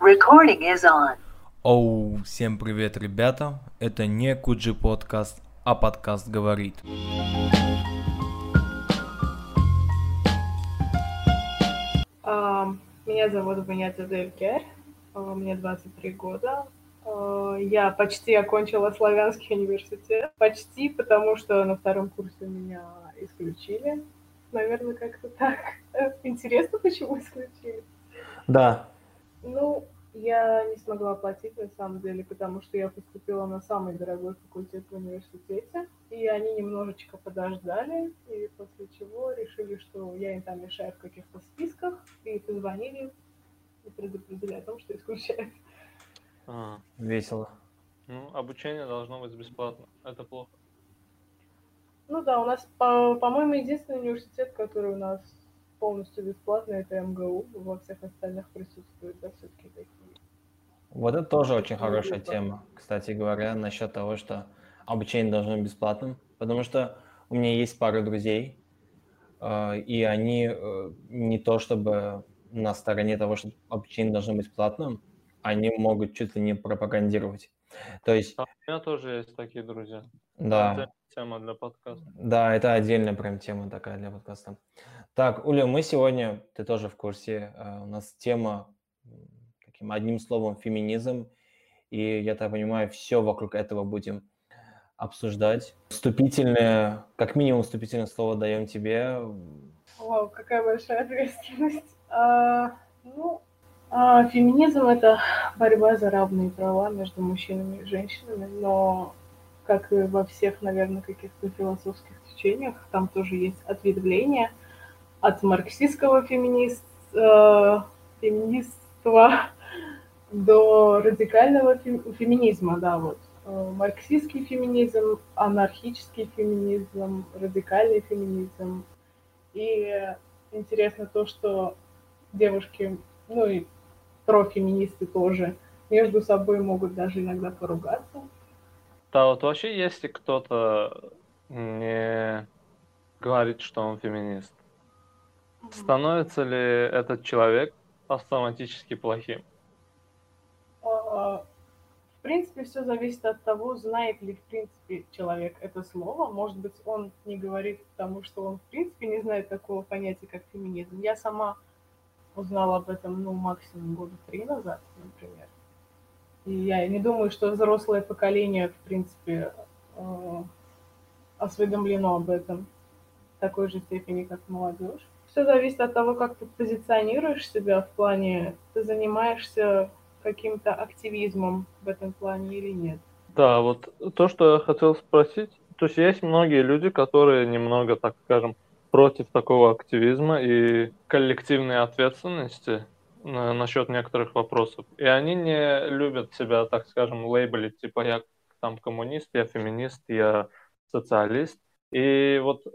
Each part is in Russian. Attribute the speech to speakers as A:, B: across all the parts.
A: Recording is on.
B: Оу, всем привет, ребята! Это не Куджи подкаст, а подкаст говорит.
C: А, Меня зовут Ванята Делькер, а, мне 23 года. А, Я почти окончила славянский университет. Почти, потому что на втором курсе меня исключили. Наверное, как-то так. Интересно, почему исключили?
D: Да,
C: Ну, я не смогла оплатить на самом деле, потому что я поступила на самый дорогой факультет в университете, и они немножечко подождали, и после чего решили, что я им там мешаю в каких-то списках, и позвонили и предупредили о том, что исключают.
E: А,
D: весело.
E: ну, обучение должно быть бесплатно. Это плохо.
C: Ну да, у нас, по- по-моему, единственный университет, который у нас полностью бесплатный, это МГУ, во всех остальных присутствуют, да, все-таки такие.
D: Вот это тоже очень хорошая тема, кстати говоря, насчет того, что обучение должно быть бесплатным. Потому что у меня есть пара друзей, э, и они э, не то чтобы на стороне того, что обучение должно быть платным, они могут чуть ли не пропагандировать. То есть,
E: А у меня тоже есть такие друзья.
D: да,
E: Отдельная тема для подкаста.
D: да, это отдельная прям тема такая для подкаста. Так, Уля, мы сегодня, ты тоже в курсе, э, у нас тема таким одним словом феминизм, и я так понимаю, все вокруг этого будем обсуждать. Вступительное, как минимум вступительное слово даем тебе.
C: Вау, какая большая ответственность. А, ну, а, феминизм это борьба за равные права между мужчинами и женщинами, но как и во всех, наверное, каких-то философских течениях, там тоже есть ответвление от марксистского феминист, э, феминистства до радикального фем- феминизма, да, вот. Э, Марксистский феминизм, анархический феминизм, радикальный феминизм, и интересно то, что девушки, ну и профеминисты тоже, между собой могут даже иногда поругаться.
E: Да, вот вообще, если кто-то не говорит, что он феминист, становится ли этот человек автоматически плохим?
C: А, В принципе, все зависит от того, знает ли в принципе человек это слово. Может быть, он не говорит, потому что он в принципе не знает такого понятия, как феминизм. Я сама узнала об этом, ну, максимум года три назад, например. И я не думаю, что взрослое поколение, в принципе, э, осведомлено об этом в такой же степени, как молодежь. Все зависит от того, как ты позиционируешь себя в плане, ты занимаешься каким-то активизмом в этом плане или нет.
E: Да, вот то, что я хотел спросить, то есть есть многие люди, которые немного, так скажем, против такого активизма и коллективной ответственности на- насчет некоторых вопросов. И они не любят себя, так скажем, лейбелить, типа я там коммунист, я феминист, я социалист. И вот э,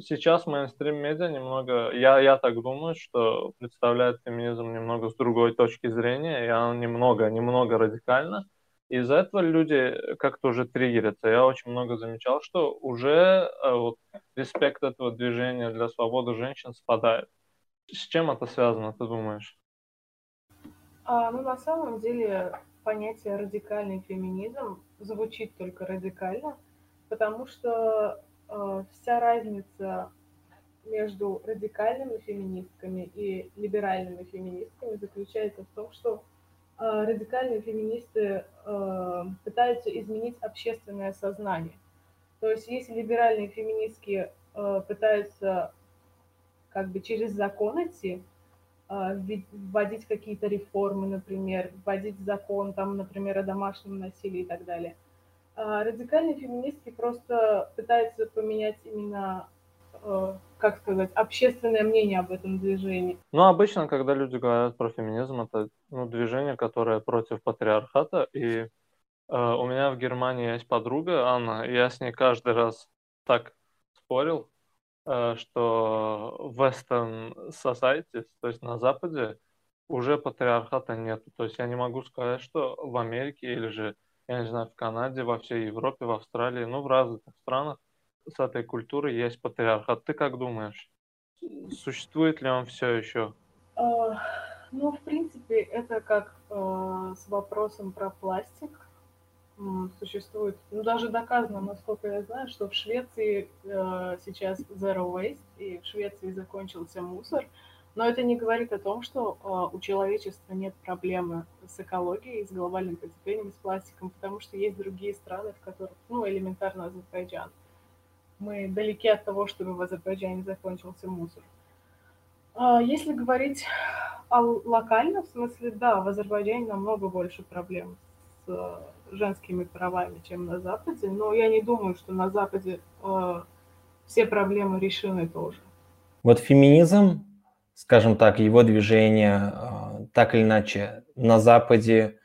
E: сейчас мейнстрим медиа немного, я, я так думаю, что представляет феминизм немного с другой точки зрения, и она немного, немного радикально. Из-за этого люди как-то уже триггерятся. Я очень много замечал, что уже э, вот, респект этого движения для свободы женщин спадает. С чем это связано, ты думаешь?
C: А, ну, на самом деле, понятие радикальный феминизм звучит только радикально, потому что вся разница между радикальными феминистками и либеральными феминистками заключается в том, что э, радикальные феминисты э, пытаются изменить общественное сознание. То есть, если либеральные феминистки э, пытаются как бы через закон идти, вводить какие-то реформы, например, вводить закон, там, например, о домашнем насилии и так далее. А радикальные феминистки просто пытаются поменять именно, э, как сказать, общественное мнение об этом движении.
E: Ну, обычно, когда люди говорят про феминизм, это ну, движение, которое против патриархата. И э, у меня в Германии есть подруга Анна, я с ней каждый раз так спорил, э, что Western Society, то есть на Западе, уже патриархата нет. То есть я не могу сказать, что в Америке или же, я не знаю, в Канаде, во всей Европе, в Австралии, ну, в разных странах с этой культурой есть патриархат. Ты как думаешь? Существует ли он все еще?
C: А, Ну, в принципе, это как э, э, с вопросом про пластик. Существует, ну даже доказано, насколько я знаю, что в Швеции э, сейчас zero waste, и в Швеции закончился мусор, но это не говорит о том, что э, у человечества нет проблемы с экологией, с глобальным потеплением, с пластиком, потому что есть другие страны, в которых, ну, элементарно Азербайджан. Мы далеки от того, чтобы в Азербайджане закончился мусор. Э, если говорить о локальном смысле, да, в Азербайджане намного больше проблем с э, женскими правами, чем на Западе, но я не думаю, что на Западе все проблемы решены тоже.
D: Вот феминизм скажем так, его движение а, так или иначе на Западе,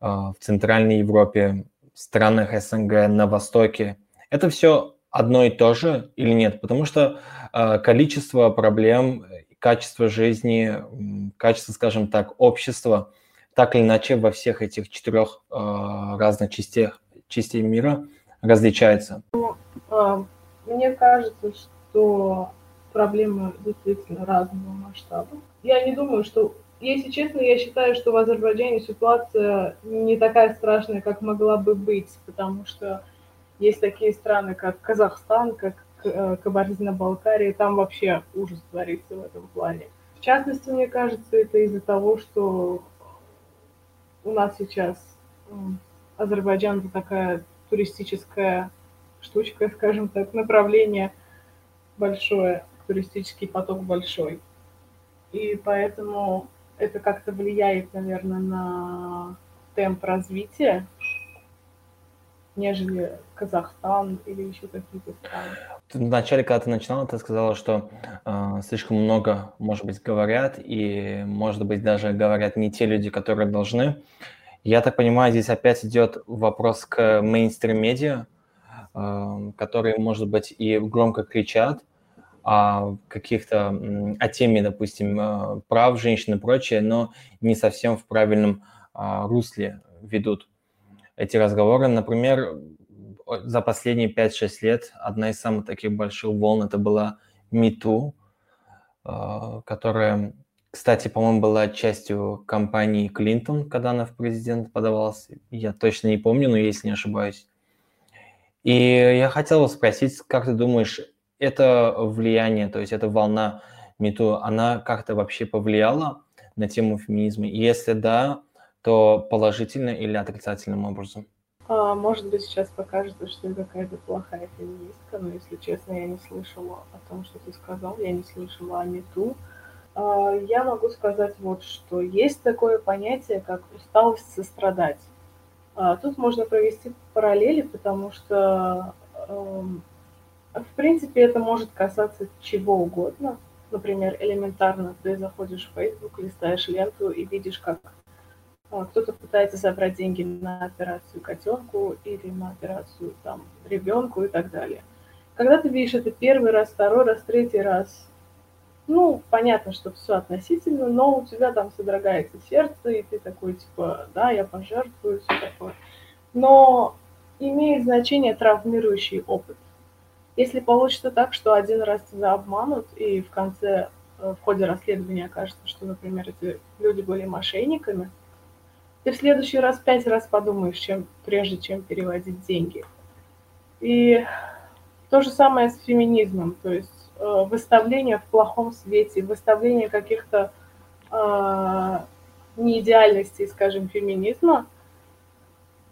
D: а, в Центральной Европе, в странах СНГ, на Востоке, это все одно и то же или нет? Потому что а, количество проблем, качество жизни, качество, скажем так, общества, так или иначе во всех этих четырех разных частях, частей мира различается.
C: Ну, мне кажется, что проблемы действительно разного масштаба. Я не думаю, что... Если честно, я считаю, что в Азербайджане ситуация не такая страшная, как могла бы быть, потому что есть такие страны, как Казахстан, как э, Кабардино-Балкария, там вообще ужас творится в этом плане. В частности, мне кажется, это из-за того, что у нас сейчас Азербайджан это такая туристическая штучка, скажем так, направление большое туристический поток большой. И поэтому это как-то влияет, наверное, на темп развития, нежели Казахстан или еще какие-то страны.
D: Вначале, когда ты начинала, ты сказала, что э, слишком много, может быть, говорят, и, может быть, даже говорят не те люди, которые должны. Я так понимаю, здесь опять идет вопрос к мейнстрим-медиа, э, которые, может быть, и громко кричат, о каких-то, о теме, допустим, э, прав женщин и прочее, но не совсем в правильном а, русле ведут эти разговоры. Например, за последние 5-6 лет одна из самых таких больших волн это была МИТУ, которая, кстати, по-моему, была частью кампании Клинтон, когда она в президент подавалась. Я точно не помню, но если не ошибаюсь. И я хотел спросить, как ты думаешь, это влияние, то есть эта волна МИТУ, она как-то вообще повлияла на тему феминизма? Если да, то положительно или отрицательным образом?
C: А, может быть, сейчас покажется, что я какая-то плохая феминистка, но, если честно, я не слышала о том, что ты сказал, я не слышала о МИТУ. А, я могу сказать вот что. Есть такое понятие, как усталость сострадать. А, тут можно провести параллели, потому что эм, в принципе, это может касаться чего угодно. Например, элементарно ты заходишь в Facebook, листаешь ленту и видишь, как а, кто-то пытается забрать деньги на операцию котенку или на операцию там ребенку и так далее. Когда ты видишь это первый раз, второй раз, третий раз, ну, понятно, что все относительно, но у тебя там содрогается сердце, и ты такой, типа, да, я пожертвую, все такое. Но имеет значение травмирующий опыт. Если получится так, что один раз тебя обманут, и в конце, э, в ходе расследования окажется, что, например, эти люди были мошенниками, ты в следующий раз пять раз подумаешь, чем, прежде чем переводить деньги. И то же самое с феминизмом, то есть э, выставление в плохом свете, выставление каких-то э, неидеальностей, скажем, феминизма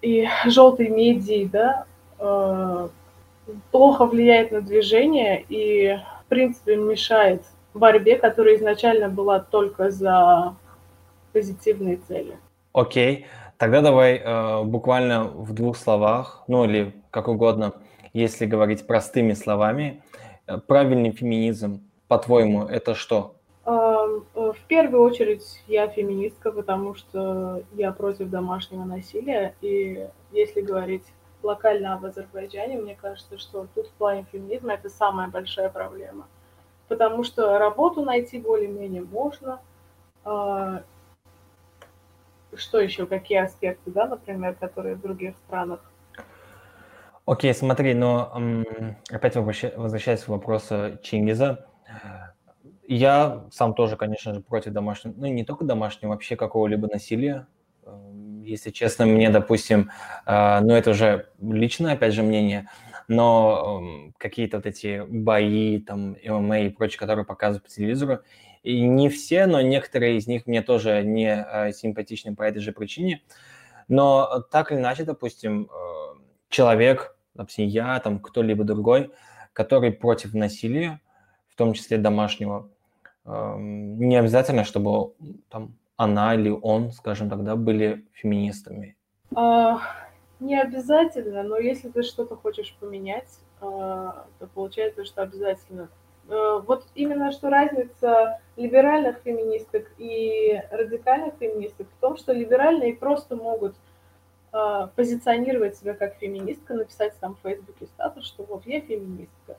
C: и желтой медии, да, э, плохо влияет на движение и, в принципе, мешает борьбе, которая изначально была только за позитивные цели.
D: Окей, тогда давай э, буквально в двух словах, ну или как угодно, если говорить простыми словами, э, правильный феминизм, по-твоему, это что?
C: Эм, э, в первую очередь я феминистка, потому что я против домашнего насилия, и если говорить локально в Азербайджане, мне кажется, что тут в плане феминизма это самая большая проблема. Потому что работу найти более-менее можно. А, что еще, какие аспекты, да, например, которые в других странах?
D: Окей, okay, смотри, но опять возвращаясь к вопросу Чингиза, я сам тоже, конечно же, против домашнего, ну не только домашнего, вообще какого-либо насилия если честно, мне, допустим, э, ну это уже личное, опять же, мнение, но э, какие-то вот эти бои, там, ММА и прочее, которые показывают по телевизору, и не все, но некоторые из них мне тоже не э, симпатичны по этой же причине. Но так или иначе, допустим, э, человек, допустим, я, там, кто-либо другой, который против насилия, в том числе домашнего, э, не обязательно, чтобы там она или он, скажем тогда, были феминистами.
C: А, не обязательно, но если ты что-то хочешь поменять, а, то получается, что обязательно. А, вот именно что разница либеральных феминисток и радикальных феминисток в том, что либеральные просто могут а, позиционировать себя как феминистка, написать там в Фейсбуке статус, что вот я феминистка.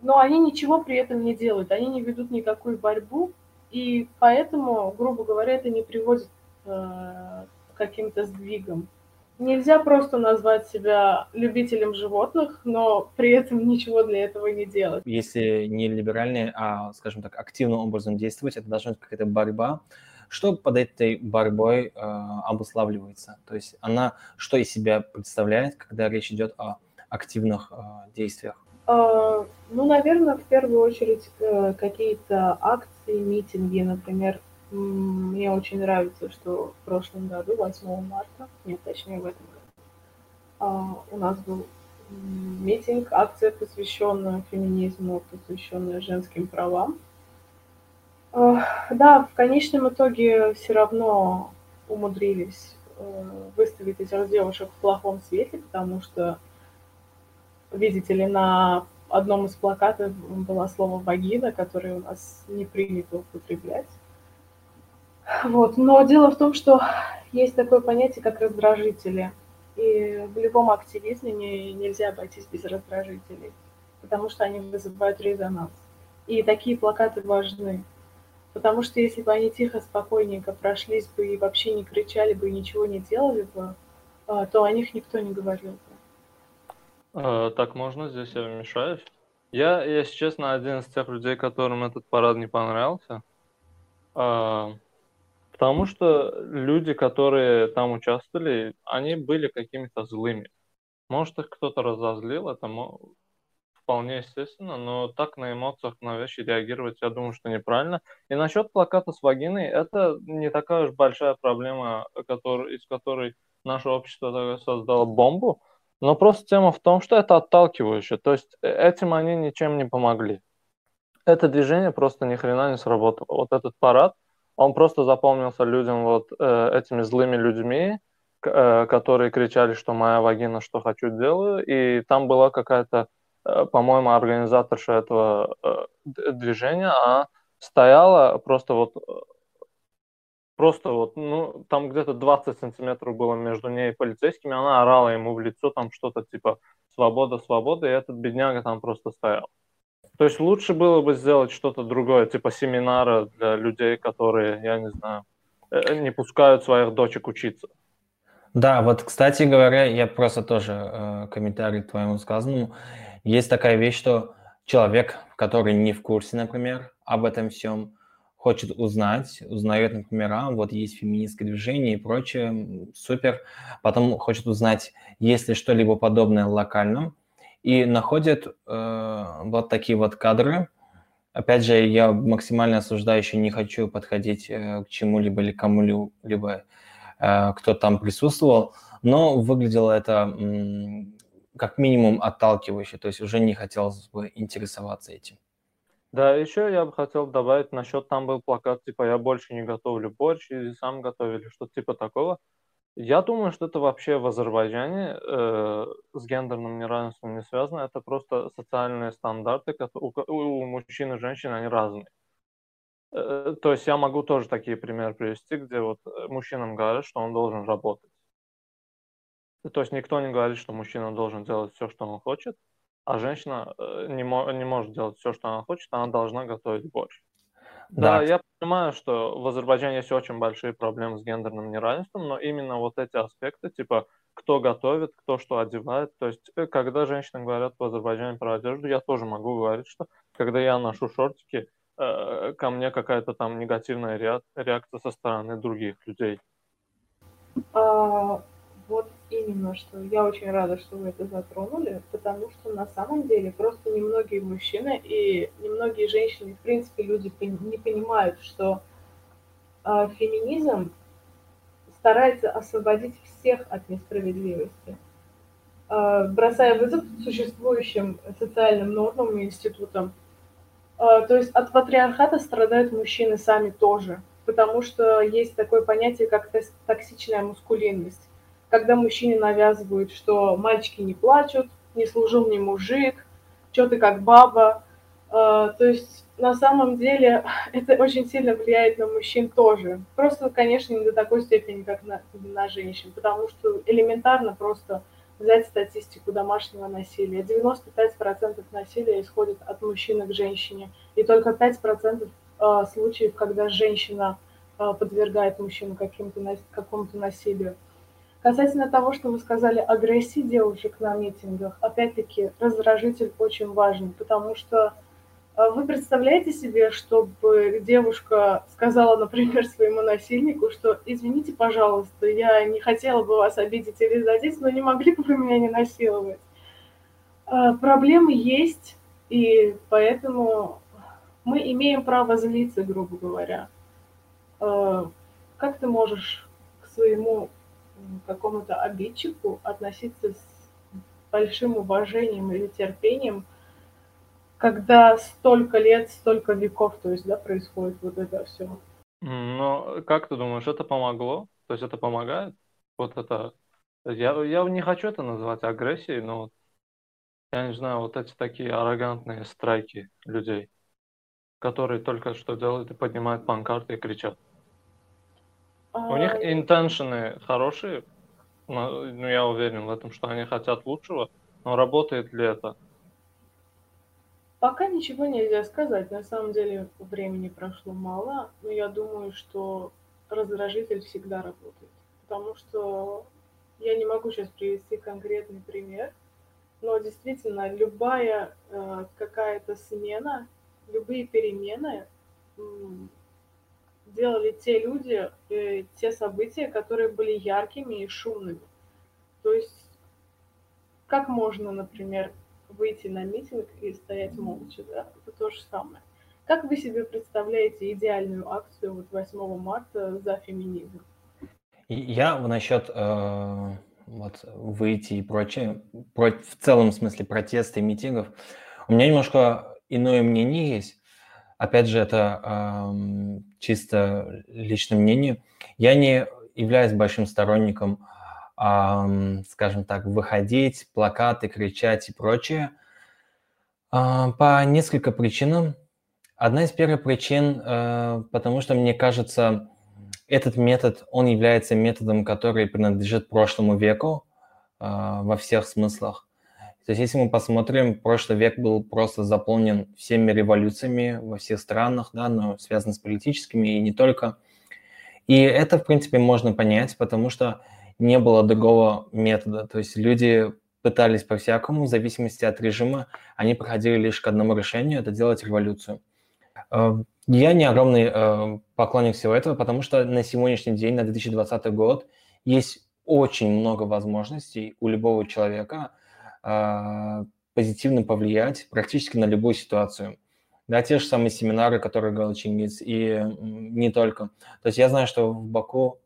C: Но они ничего при этом не делают, они не ведут никакую борьбу, и поэтому, грубо говоря, это не приводит э, к каким-то сдвигам. Нельзя просто назвать себя любителем животных, но при этом ничего для этого не делать.
D: Если не либеральные, а, скажем так, активным образом действовать, это должна быть какая-то борьба. Что под этой борьбой э, обуславливается? То есть она что из себя представляет, когда речь идет о активных э, действиях?
C: А, ну, наверное, в первую очередь э, какие-то акции, митинги, например. Мне очень нравится, что в прошлом году, 8 марта, нет, точнее в этом году, а, у нас был митинг, акция, посвященная феминизму, посвященная женским правам. А, да, в конечном итоге все равно умудрились э, выставить этих девушек в плохом свете, потому что видите ли, на одном из плакатов было слово «вагина», которое у нас не принято употреблять. Вот. Но дело в том, что есть такое понятие, как раздражители. И в любом активизме не, нельзя обойтись без раздражителей, потому что они вызывают резонанс. И такие плакаты важны. Потому что если бы они тихо, спокойненько прошлись бы и вообще не кричали бы и ничего не делали бы, а, то о них никто не говорил бы.
E: Э, так можно, здесь я вмешаюсь. Я, если честно, один из тех людей, которым этот парад не понравился. Э, потому что люди, которые там участвовали, они были какими-то злыми. Может, их кто-то разозлил, это вполне естественно, но так на эмоциях на вещи реагировать, я думаю, что неправильно. И насчет плаката с вагиной, это не такая уж большая проблема, который, из которой наше общество создало бомбу. Но просто тема в том, что это отталкивающе. То есть э, этим они ничем не помогли. Это движение просто ни хрена не сработало. Вот этот парад, он просто запомнился людям вот э, этими злыми людьми, э, которые кричали, что моя вагина, что хочу, делаю. И там была какая-то, э, по-моему, организаторша этого э, движения, а стояла просто вот э, просто вот, ну, там где-то 20 сантиметров было между ней и полицейскими, она орала ему в лицо там что-то типа «свобода, свобода», и этот бедняга там просто стоял. То есть лучше было бы сделать что-то другое, типа семинара для людей, которые, я не знаю, э, не пускают своих дочек учиться.
D: Да, вот, кстати говоря, я просто тоже э, комментарий к твоему сказанному. Есть такая вещь, что человек, который не в курсе, например, об этом всем, хочет узнать, узнает, например, а, вот есть феминистское движение и прочее, супер. Потом хочет узнать, есть ли что-либо подобное локально, и находит э, вот такие вот кадры. Опять же, я максимально осуждающий, не хочу подходить э, к чему-либо или кому-либо, э, кто там присутствовал, но выглядело это как минимум отталкивающе, то есть уже не хотелось бы интересоваться этим.
E: Да, еще я бы хотел добавить насчет, там был плакат, типа, я больше не готовлю борщ, или сам готовили, что-то типа такого. Я думаю, что это вообще в Азербайджане э, с гендерным неравенством не связано, это просто социальные стандарты, у, у мужчин и женщин, они разные. Э, то есть я могу тоже такие примеры привести, где вот э, мужчинам говорят, что он должен работать. То есть никто не говорит, что мужчина должен делать все, что он хочет, а женщина э, не, мо- не может делать все, что она хочет, она должна готовить борщ. Да. да, я понимаю, что в Азербайджане есть очень большие проблемы с гендерным неравенством, но именно вот эти аспекты, типа кто готовит, кто что одевает, то есть э, когда женщины говорят в Азербайджане про одежду, я тоже могу говорить, что когда я ношу шортики, э, ко мне какая-то там негативная реакция со стороны других людей.
C: А, вот именно что. Я очень рада, что вы это затронули, потому что на самом деле просто немногие мужчины и немногие женщины, в принципе, люди не понимают, что а, феминизм старается освободить всех от несправедливости, а, бросая вызов существующим социальным нормам и институтам. А, то есть от патриархата страдают мужчины сами тоже, потому что есть такое понятие, как токсичная мускулинность, когда мужчине навязывают, что мальчики не плачут, не служил мне мужик, что ты как баба. А, то есть на самом деле это очень сильно влияет на мужчин тоже. Просто, конечно, не до такой степени, как на, на женщин, потому что элементарно просто взять статистику домашнего насилия. 95% насилия исходит от мужчины к женщине, и только 5% а, случаев, когда женщина а, подвергает мужчину каким-то, какому-то насилию. Касательно того, что вы сказали, агрессии девушек на митингах, опять-таки, раздражитель очень важен, потому что а вы представляете себе, чтобы девушка сказала, например, своему насильнику, что «извините, пожалуйста, я не хотела бы вас обидеть или задеть, но не могли бы вы меня не насиловать?» а, Проблемы есть, и поэтому мы имеем право злиться, грубо говоря. А, как ты можешь к своему какому-то обидчику относиться с большим уважением или терпением – когда столько лет, столько веков, то есть, да, происходит вот это все.
E: Ну, как ты думаешь, это помогло? То есть это помогает? Вот это... Я, я не хочу это называть агрессией, но я не знаю, вот эти такие арогантные страйки людей, которые только что делают и поднимают панкарты и кричат. У них а, интеншены хорошие, ну, я уверен в этом, что они хотят лучшего, но работает ли это?
C: Пока ничего нельзя сказать. На самом деле времени прошло мало, но я думаю, что раздражитель всегда работает. Потому что я не могу сейчас привести конкретный пример, но действительно любая э, какая-то смена, любые перемены делали те люди, э, те события, которые были яркими и шумными. То есть как можно, например, выйти на митинг и стоять молча, да, это то же самое. Как вы себе представляете идеальную акцию вот 8 марта за феминизм?
D: Я насчет э, вот, выйти и прочее, про, в целом смысле протеста и митингов, у меня немножко иное мнение есть. Опять же, это э, чисто личное мнение. Я не являюсь большим сторонником скажем так, выходить, плакаты, кричать и прочее. А, по несколько причинам. Одна из первых причин, э, потому что, мне кажется, этот метод, он является методом, который принадлежит прошлому веку а, во всех смыслах. То есть если мы посмотрим, прошлый век был просто заполнен всеми революциями во всех странах, да, но связан с политическими и не только. И это, в принципе, можно понять, потому что не было другого метода. То есть люди пытались по-всякому, в зависимости от режима, они проходили лишь к одному решению – это делать революцию. Э, я не огромный э, поклонник всего этого, потому что на сегодняшний день, на 2020 год, есть очень много возможностей у любого человека позитивно повлиять практически на любую ситуацию. Да, те же самые семинары, которые говорил Чингис, и не только. То есть я знаю, что в Баку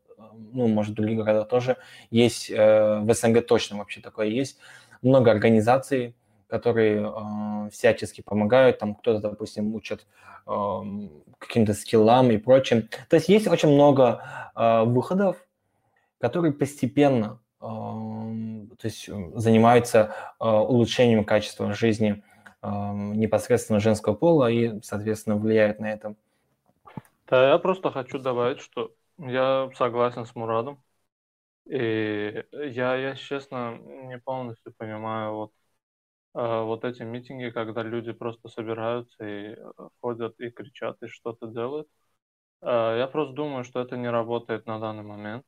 D: ну, может, в других городах тоже есть, э, в СНГ точно вообще такое есть, много организаций, которые э, всячески помогают, там кто-то, допустим, учат э, каким-то скиллам и прочим. То есть есть очень много э, выходов, которые постепенно то есть занимаются э, улучшением качества жизни непосредственно женского пола и, соответственно, влияют на это.
E: Да, я просто хочу добавить, что я согласен с Мурадом. И я, я честно, не полностью понимаю вот, э, вот эти митинги, когда люди просто собираются и э, ходят и кричат, и что-то делают. Э, я просто думаю, что это не работает на данный момент.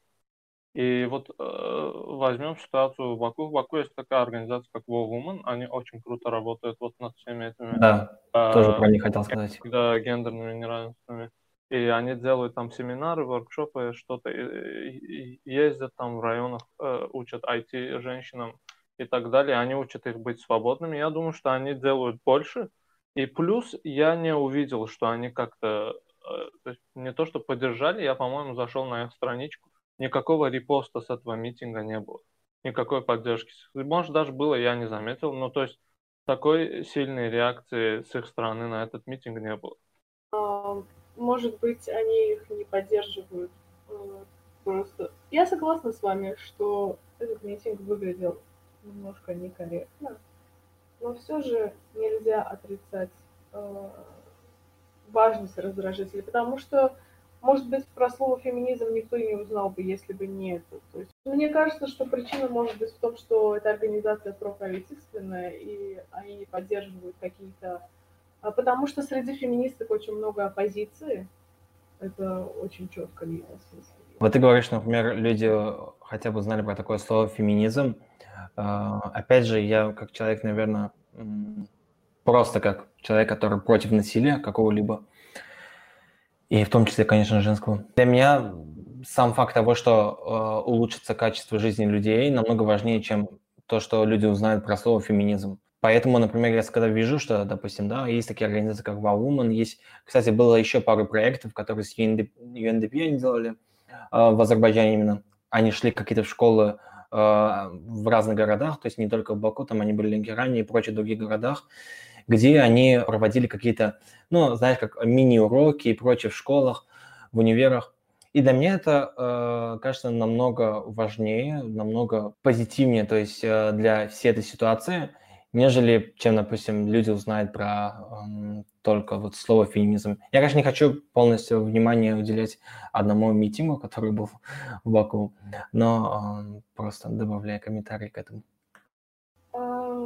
E: И вот э, возьмем ситуацию в Баку. В Баку есть такая организация, как War. Они очень круто работают вот над всеми этими...
D: Да, э, тоже про них хотел сказать.
E: Да, гендерными неравенствами. и они делают там семинары, воркшопы, что-то, ездят там в районах, э, учат IT женщинам и так далее, они учат их быть свободными. Я думаю, что они делают больше. И плюс я не увидел, что они как-то, э, то не то, что поддержали, я, по-моему, зашел на их страничку, никакого репоста с этого митинга не было, никакой поддержки. Может, даже было, я не заметил, но то есть такой сильной реакции с их стороны на этот митинг не было.
C: А, может быть, они их не поддерживают. Просто я согласна с вами, что этот митинг выглядел немножко некорректно, но все же нельзя отрицать э, важность раздражителей, потому что, может быть, про слово феминизм никто и не узнал бы, если бы не это. То есть, мне кажется, что причина может быть в том, что эта организация проправительственная, и они поддерживают какие-то... А потому что среди феминисток очень много оппозиции, это очень четко видно.
D: Вот ты говоришь, например, люди хотя бы знали про такое слово феминизм, а, опять же, я как человек, наверное, просто как человек, который против насилия какого-либо, и в том числе, конечно, женского. Для меня сам факт того, что э, улучшится качество жизни людей, намного важнее, чем то, что люди узнают про слово феминизм. Поэтому, например, я когда вижу, что, допустим, да, есть такие организации, как Wow есть, кстати, было еще пару проектов, которые с UNDP, UNDP они делали э, в Азербайджане именно. Они шли какие-то в школы Э, в разных городах, то есть не только в Баку, там они были в Ленгеране и прочих других городах, где они проводили какие-то, ну, знаешь, как мини-уроки и прочее в школах, в универах. И для меня это э, кажется намного важнее, намного позитивнее, то есть э, для всей этой ситуации, нежели чем, допустим, люди узнают про э, только вот слово феминизм. Я, конечно, не хочу полностью внимание уделять одному митингу, который был в Баку, но э, просто добавляя комментарий к этому.
C: А,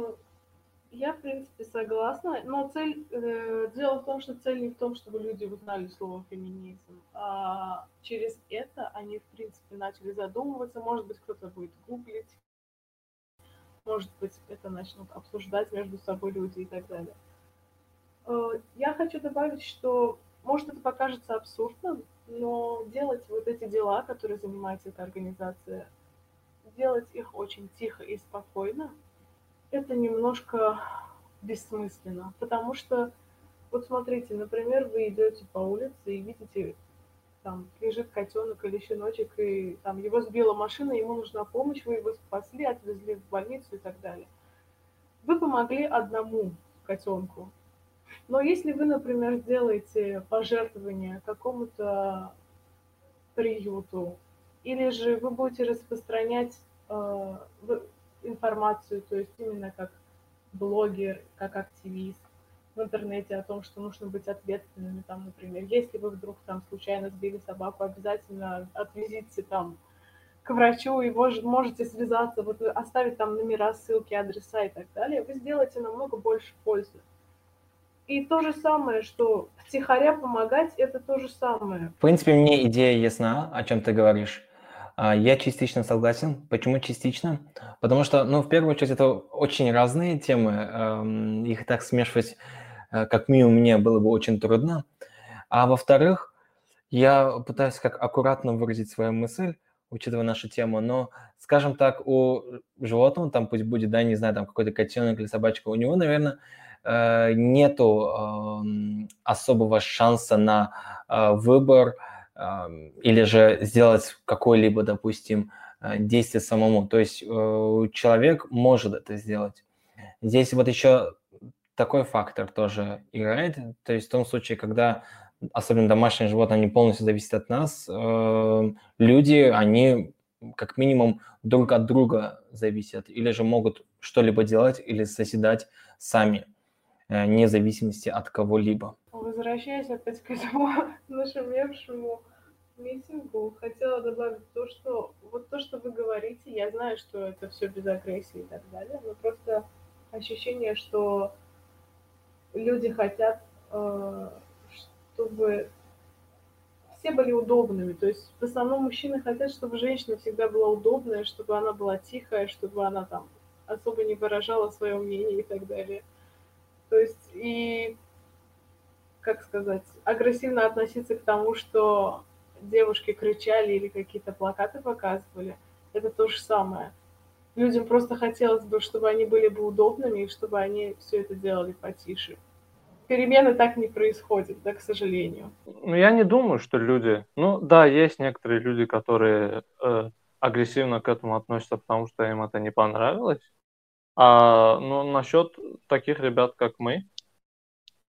C: я, в принципе, согласна, но цель, э, дело в том, что цель не в том, чтобы люди узнали слово феминизм, а через это они, в принципе, начали задумываться, может быть, кто-то будет гуглить, может быть, это начнут обсуждать между собой люди и так далее. Э, я хочу добавить, что, может, это покажется абсурдным, но делать вот эти дела, которые занимается эта организация, делать их очень тихо и спокойно, это немножко бессмысленно, потому что, вот смотрите, например, вы идете по улице и видите, там лежит котенок или щеночек, и там его сбила машина, ему нужна помощь, вы его спасли, отвезли в больницу и так далее. Вы помогли одному котенку, но если вы, например, сделаете пожертвование какому-то приюту, или же вы будете распространять э, информацию, то есть именно как блогер, как активист в интернете о том, что нужно быть ответственными, там, например, если вы вдруг там случайно сбили собаку, обязательно отвезите там к врачу, и вы можете связаться, вот оставить там номера, ссылки, адреса и так далее, вы сделаете намного больше пользы. И то же самое, что втихаря помогать, это то же самое.
D: В принципе, мне идея ясна, о чем ты говоришь. А, я частично согласен. Почему частично? Потому что, ну, в первую очередь, это очень разные темы. Их так смешивать, э, как минимум, мне было бы очень трудно. А во-вторых, я пытаюсь как аккуратно выразить свою мысль, учитывая нашу тему, но, скажем так, у животного, там пусть будет, да, не знаю, там какой-то котенок или собачка, у него, наверное, Э, нету особого шанса на э, выбор или же сделать какое-либо, допустим, э, действие самому. То есть человек может это сделать. Здесь вот еще такой фактор тоже играет. То есть в том случае, когда особенно домашние животные, они полностью зависят от нас, люди, они как минимум друг от друга зависят, или же могут что-либо делать или соседать сами. Э, независимости от кого-либо.
C: Возвращаясь опять к этому нашумевшему митингу, хотела добавить то, что вот то, что вы говорите, я знаю, что это все без агрессии и так далее, но просто ощущение, что люди хотят, э, чтобы все были удобными. То есть в основном мужчины хотят, чтобы женщина всегда была удобная, чтобы она была тихая, чтобы она там особо не выражала свое мнение и так далее. То есть и как сказать, агрессивно относиться к тому, что девушки кричали или какие-то плакаты показывали, это то же самое. Людям просто хотелось бы, чтобы они были бы удобными и чтобы они все это делали потише. Перемены так не происходят, да, к сожалению.
E: Ну, я не думаю, что люди... Ну, да, есть некоторые люди, которые э, агрессивно к этому относятся, потому что им это не понравилось. А ну, насчет таких ребят, как мы,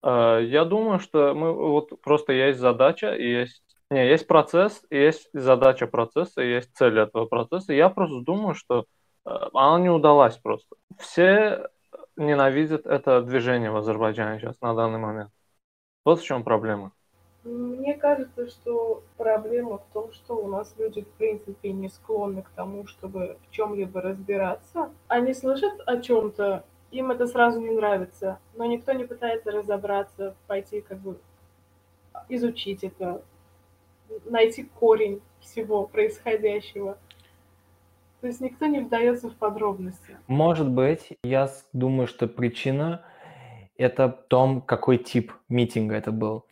E: э, я думаю, что мы вот просто есть задача и есть не, есть процесс, есть задача процесса, есть цель этого процесса. Я просто думаю, что э, она не удалась просто. Все ненавидят это движение в Азербайджане сейчас на данный момент. Вот в чем проблема.
C: Мне кажется, что проблема в том, что у нас люди, в принципе, не склонны к тому, чтобы в чем-либо разбираться. Они слышат о чем-то, им это сразу не нравится, но никто не пытается разобраться, пойти как бы изучить это, найти корень всего происходящего. То есть никто не вдается в подробности.
D: Может быть, я думаю, что причина это в том, какой тип митинга это был.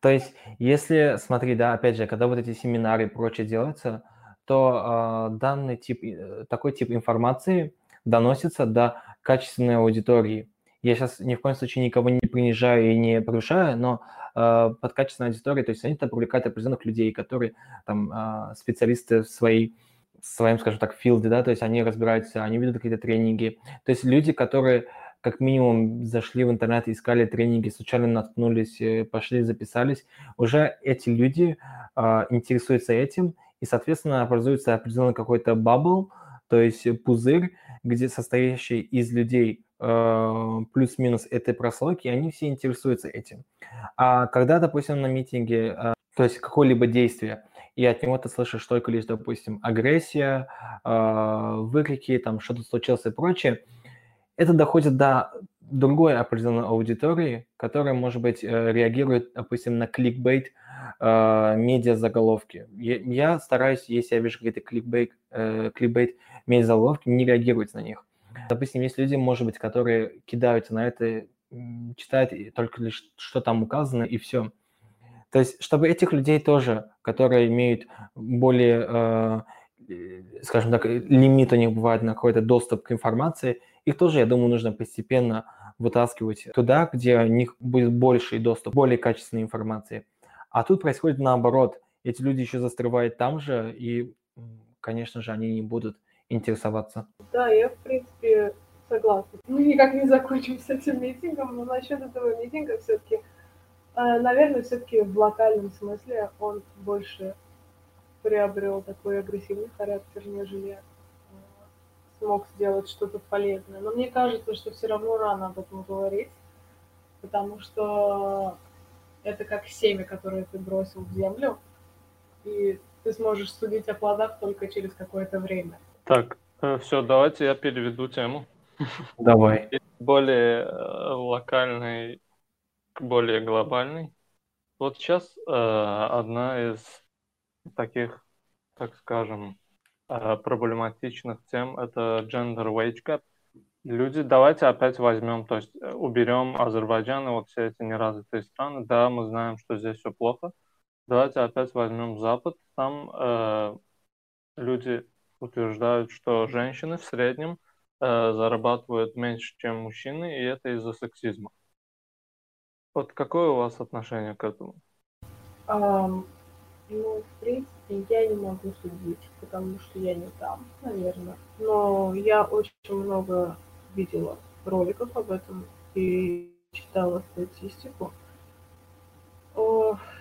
D: То есть, если, смотри, да, опять же, когда вот эти семинары и прочее делаются, то э, данный тип, э, такой тип информации доносится до качественной аудитории. Я сейчас ни в коем случае никого не принижаю и не повышаю, но под качественной аудиторией, то есть они там привлекают определенных людей, которые там э, специалисты в своей в своем, скажем так, филде, да, то есть они разбираются, они ведут какие-то тренинги. То есть люди, которые как минимум зашли в интернет, искали тренинги, случайно наткнулись, э, пошли, записались, уже эти люди э, интересуются этим, и, соответственно, образуется определенный какой-то бабл, то есть пузырь, где состоящий из людей э, плюс-минус этой прослойки, они все интересуются этим. А когда, допустим, на митинге, э, то есть какое-либо действие, и от него ты слышишь только лишь, допустим, агрессия, э, выкрики, там что-то случилось и прочее, это доходит до другой определенной аудитории, которая, может быть, э, реагирует, допустим, на кликбейт э, медиа-заголовки. Я, я стараюсь, если я вижу какие-то кликбейт, э, кликбейт медиа-заголовки, не реагировать на них. Допустим, есть люди, может быть, которые кидаются на это, читают только лишь, что там указано, и все. То есть, чтобы этих людей тоже, которые имеют более, э, э скажем так, лимит у них бывает на какой-то доступ к информации – их тоже, я думаю, нужно постепенно вытаскивать туда, где у них будет больший доступ, более качественной информации. А тут происходит наоборот. Эти люди еще застревают там же, и, конечно же, они не будут интересоваться.
C: Да, я, в принципе, согласна. Мы никак не закончим с этим митингом, но насчет этого митинга все-таки, э, наверное, все-таки в локальном смысле он больше приобрел такой агрессивный характер, нежели смог сделать что-то полезное. Но мне кажется, что все равно рано об этом говорить, потому что это как семя, которое ты бросил в землю, и ты сможешь судить о плодах только через какое-то время.
E: Так, э, все, давайте я переведу тему.
D: Давай.
E: Более э, локальный к более глобальный. Вот сейчас э, одна из таких, так скажем, Э, проблематичных тем это gender wage gap. Люди, давайте опять возьмем, то есть э, уберем Азербайджан и вот все эти неразвитые страны. Да, мы знаем, что здесь все плохо. Давайте опять возьмем Запад. Там э, люди утверждают, что женщины в среднем э, зарабатывают меньше, чем мужчины, и это из-за сексизма. Вот какое у вас отношение к этому?
C: Um, ну, в принципе, я не могу судить, потому что я не там, наверное. Но я очень много видела роликов об этом и читала статистику.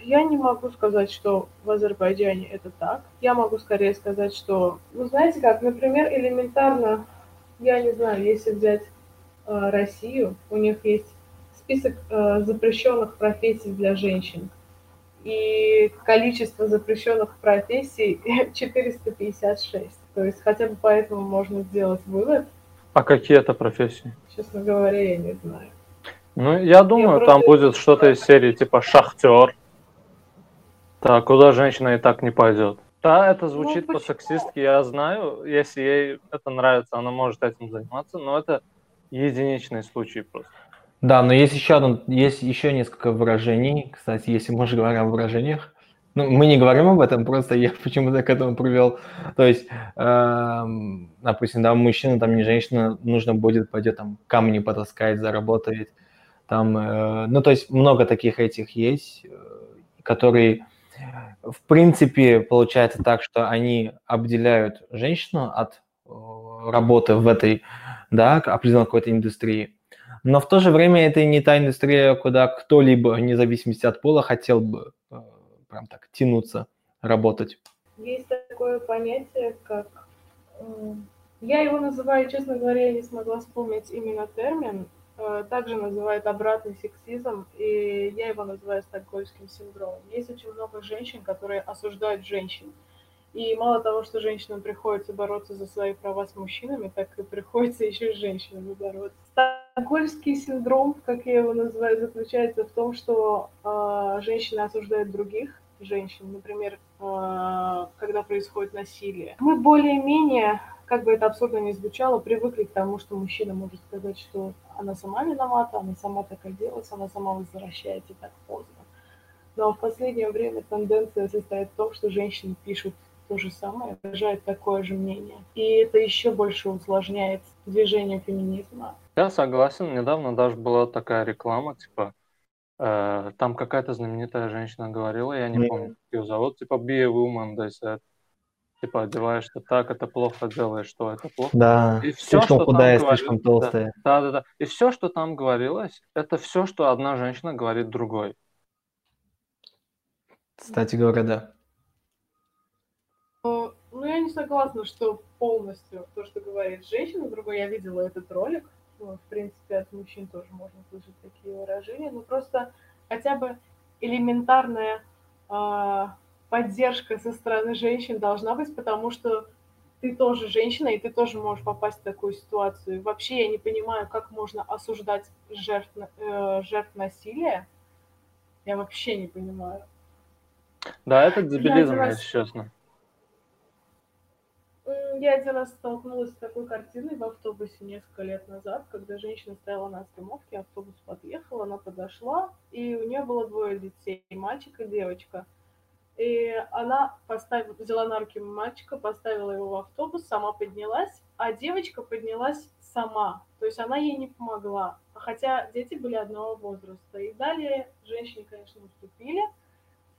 C: Я не могу сказать, что в Азербайджане это так. Я могу скорее сказать, что, ну знаете как, например, элементарно, я не знаю, если взять э, Россию, у них есть список э, запрещенных профессий для женщин и количество запрещенных профессий 456. То есть хотя бы поэтому можно сделать вывод.
E: А какие это профессии?
C: Честно говоря, я не знаю.
E: Ну, я думаю, я там будет что-то из серии типа шахтер. Так, куда женщина и так не пойдет. Да, это звучит ну, по-сексистски, я знаю. Если ей это нравится, она может этим заниматься, но это единичный случай просто.
D: Да, но есть еще одно, есть еще несколько выражений. Кстати, если мы же говорим о выражениях, ну, мы не говорим об этом, просто я почему-то к этому привел. То есть, э, допустим, да, мужчина, там не женщина, нужно будет, пойдет там камни потаскать, заработает. Там, э, ну, то есть много таких этих есть, э, которые, в принципе, получается так, что они обделяют женщину от э, работы в этой, да, определенной какой-то индустрии. Но в то же время это не та индустрия, куда кто-либо, вне зависимости от пола, хотел бы э, прям так тянуться, работать.
C: Есть такое понятие, как... Я его называю, честно говоря, я не смогла вспомнить именно термин. Э, также называют обратный сексизм, и я его называю стокгольмским синдромом. Есть очень много женщин, которые осуждают женщин. И мало того, что женщинам приходится бороться за свои права с мужчинами, так и приходится еще и с женщинами бороться. Стокгольмский синдром, как я его называю, заключается в том, что э, женщины осуждают других женщин, например, э, когда происходит насилие. Мы более-менее, как бы это абсурдно ни звучало, привыкли к тому, что мужчина может сказать, что она сама виновата, она сама так оделась, она сама возвращается так поздно. Но в последнее время тенденция состоит в том, что женщины пишут то же самое, выражает такое же мнение. И это еще больше усложняет движение феминизма.
E: Я согласен. Недавно даже была такая реклама, типа, э, там какая-то знаменитая женщина говорила, я не mm. помню, как ее зовут, типа, be a woman, they said. Типа, одеваешься так, это плохо, делаешь что, это плохо.
D: Да,
E: и все, слишком
D: что худая, там слишком говорил... толстая.
E: Да, да, да. И все, что там говорилось, это все, что одна женщина говорит другой.
D: Кстати говоря, да.
C: Ну, я не согласна, что полностью то, что говорит женщина, другой, я видела этот ролик, ну, в принципе, от мужчин тоже можно слышать такие выражения, но просто хотя бы элементарная э, поддержка со стороны женщин должна быть, потому что ты тоже женщина, и ты тоже можешь попасть в такую ситуацию. Вообще я не понимаю, как можно осуждать жертв, э, жертв насилия. Я вообще не понимаю.
E: Да, это дебилизм, если честно.
C: Я один раз столкнулась с такой картиной в автобусе несколько лет назад, когда женщина стояла на остановке, автобус подъехал, она подошла, и у нее было двое детей, мальчик и девочка. И она поставила, взяла на руки мальчика, поставила его в автобус, сама поднялась, а девочка поднялась сама. То есть она ей не помогла. Хотя дети были одного возраста. И далее женщине, конечно, уступили.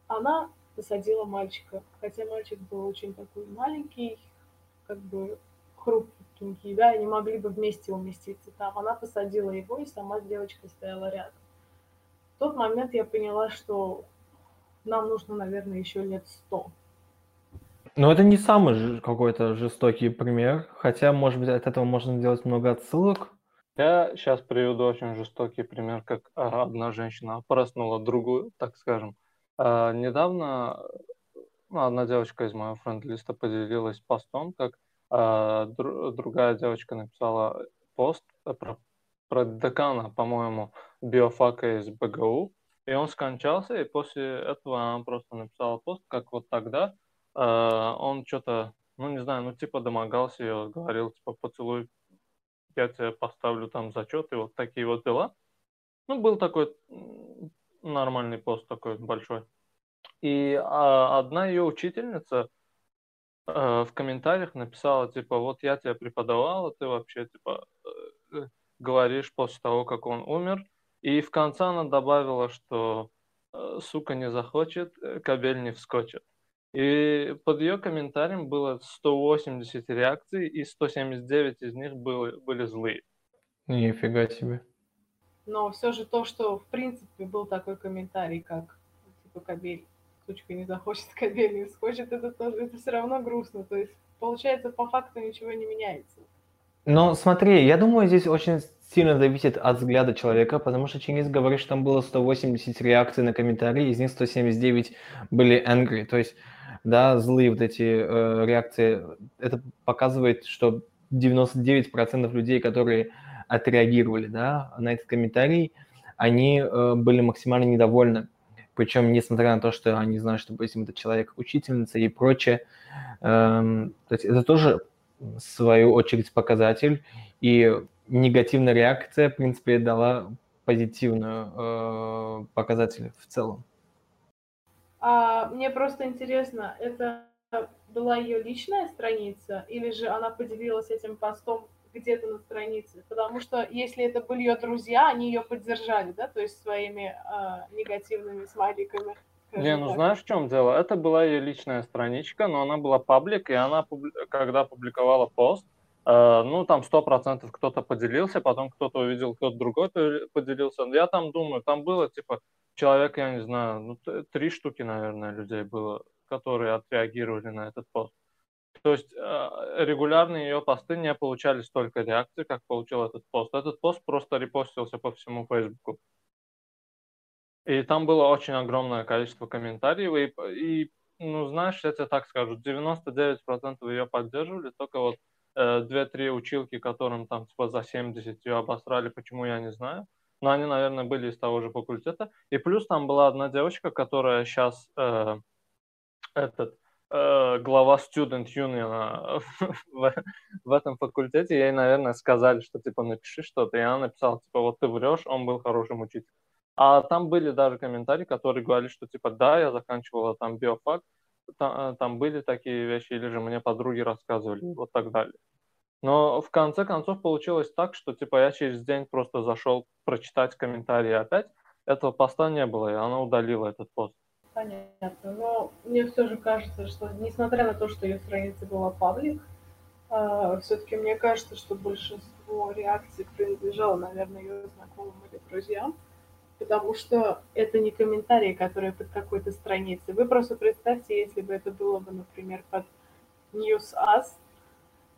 C: Она посадила мальчика. Хотя мальчик был очень такой маленький, как бы хрупкенькие, да, они могли бы вместе уместиться там. Она посадила его, и сама с девочкой стояла рядом. В тот момент я поняла, что нам нужно, наверное, еще лет сто.
D: Но это не самый какой-то жестокий пример, хотя, может быть, от этого можно сделать много отсылок.
E: Я сейчас приведу очень жестокий пример, как одна женщина проснула другую, так скажем. А, недавно ну, одна девочка из моего френд-листа поделилась постом, как а, дру, другая девочка написала пост про, про декана, по-моему, биофака из БГУ, и он скончался, и после этого она просто написала пост, как вот тогда а, он что-то, ну не знаю, ну типа домогался ее, говорил, типа поцелуй, я тебе поставлю там зачет, и вот такие вот дела. Ну, был такой нормальный пост такой большой. И а, одна ее учительница э, в комментариях написала, типа, вот я тебя преподавала, ты вообще, типа, э, говоришь после того, как он умер. И в конце она добавила, что э, сука не захочет, э, кабель не вскочит. И под ее комментарием было 180 реакций, и 179 из них были, были злые.
D: Нифига себе.
C: Но все же то, что в принципе был такой комментарий, как типа кабель сучка не захочет, кабель не схочет, это тоже это все равно грустно. То есть, получается, по факту ничего не меняется.
D: Но смотри, я думаю, здесь очень сильно зависит от взгляда человека, потому что Чингис говорит, что там было 180 реакций на комментарии, из них 179 были angry, то есть, да, злые вот эти э, реакции. Это показывает, что 99% людей, которые отреагировали, да, на этот комментарий, они э, были максимально недовольны. Причем, несмотря на то, что они знают, что, допустим, этот человек учительница и прочее, эм, то есть это тоже, свою очередь, показатель, и негативная реакция, в принципе, дала позитивную э, показатель в целом.
C: А, мне просто интересно, это была ее личная страница, или же она поделилась этим постом где-то на странице? Потому что если это были ее друзья, они ее поддержали, да, то есть своими э, негативными смайликами.
E: Не, ну знаешь, в чем дело? Это была ее личная страничка, но она была паблик, и она, когда публиковала пост, э, ну, там сто процентов кто-то поделился, потом кто-то увидел, кто-то другой поделился. Я там думаю, там было, типа, человек, я не знаю, ну, три штуки, наверное, людей было, которые отреагировали на этот пост. То есть э, регулярные ее посты не получали столько реакций, как получил этот пост. Этот пост просто репостился по всему Фейсбуку. И там было очень огромное количество комментариев. И, и ну, знаешь, я тебе так скажу, 99% ее поддерживали, только вот э, 2-3 училки, которым там типа за 70 ее обосрали, почему я не знаю. Но они, наверное, были из того же факультета. И плюс там была одна девочка, которая сейчас э, этот э, глава Student Union в, в этом факультете, ей, наверное, сказали, что, типа, напиши что-то, и она написала, типа, вот ты врешь, он был хорошим учителем. А там были даже комментарии, которые говорили, что, типа, да, я заканчивала там биофак, там, э, там были такие вещи, или же мне подруги рассказывали, вот так далее. Но в конце концов получилось так, что, типа, я через день просто зашел прочитать комментарии опять, этого поста не было, и она удалила этот пост.
C: Понятно. Но мне все же кажется, что несмотря на то, что ее страница была паблик, э, все-таки мне кажется, что большинство реакций принадлежало, наверное, ее знакомым или друзьям, потому что это не комментарии, которые под какой-то страницей. Вы просто представьте, если бы это было бы, например, под News Us,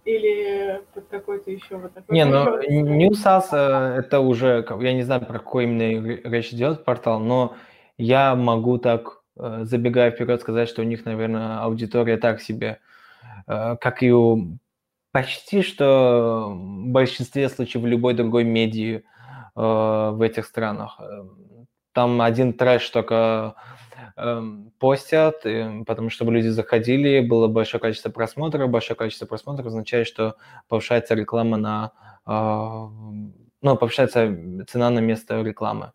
C: или под какой-то еще вот такой.
D: Не, ну Newsas э, это уже, я не знаю, про какой именно речь идет портал, но я могу так Э, забегая вперед, сказать, что у них, наверное, аудитория так себе, э, как и у почти что в большинстве случаев в любой другой медии э, в этих странах. Там один трэш только эм, постят, потому что люди заходили, было большое количество просмотров, большое количество просмотров означает, что повышается реклама на, ну, повышается цена на место рекламы,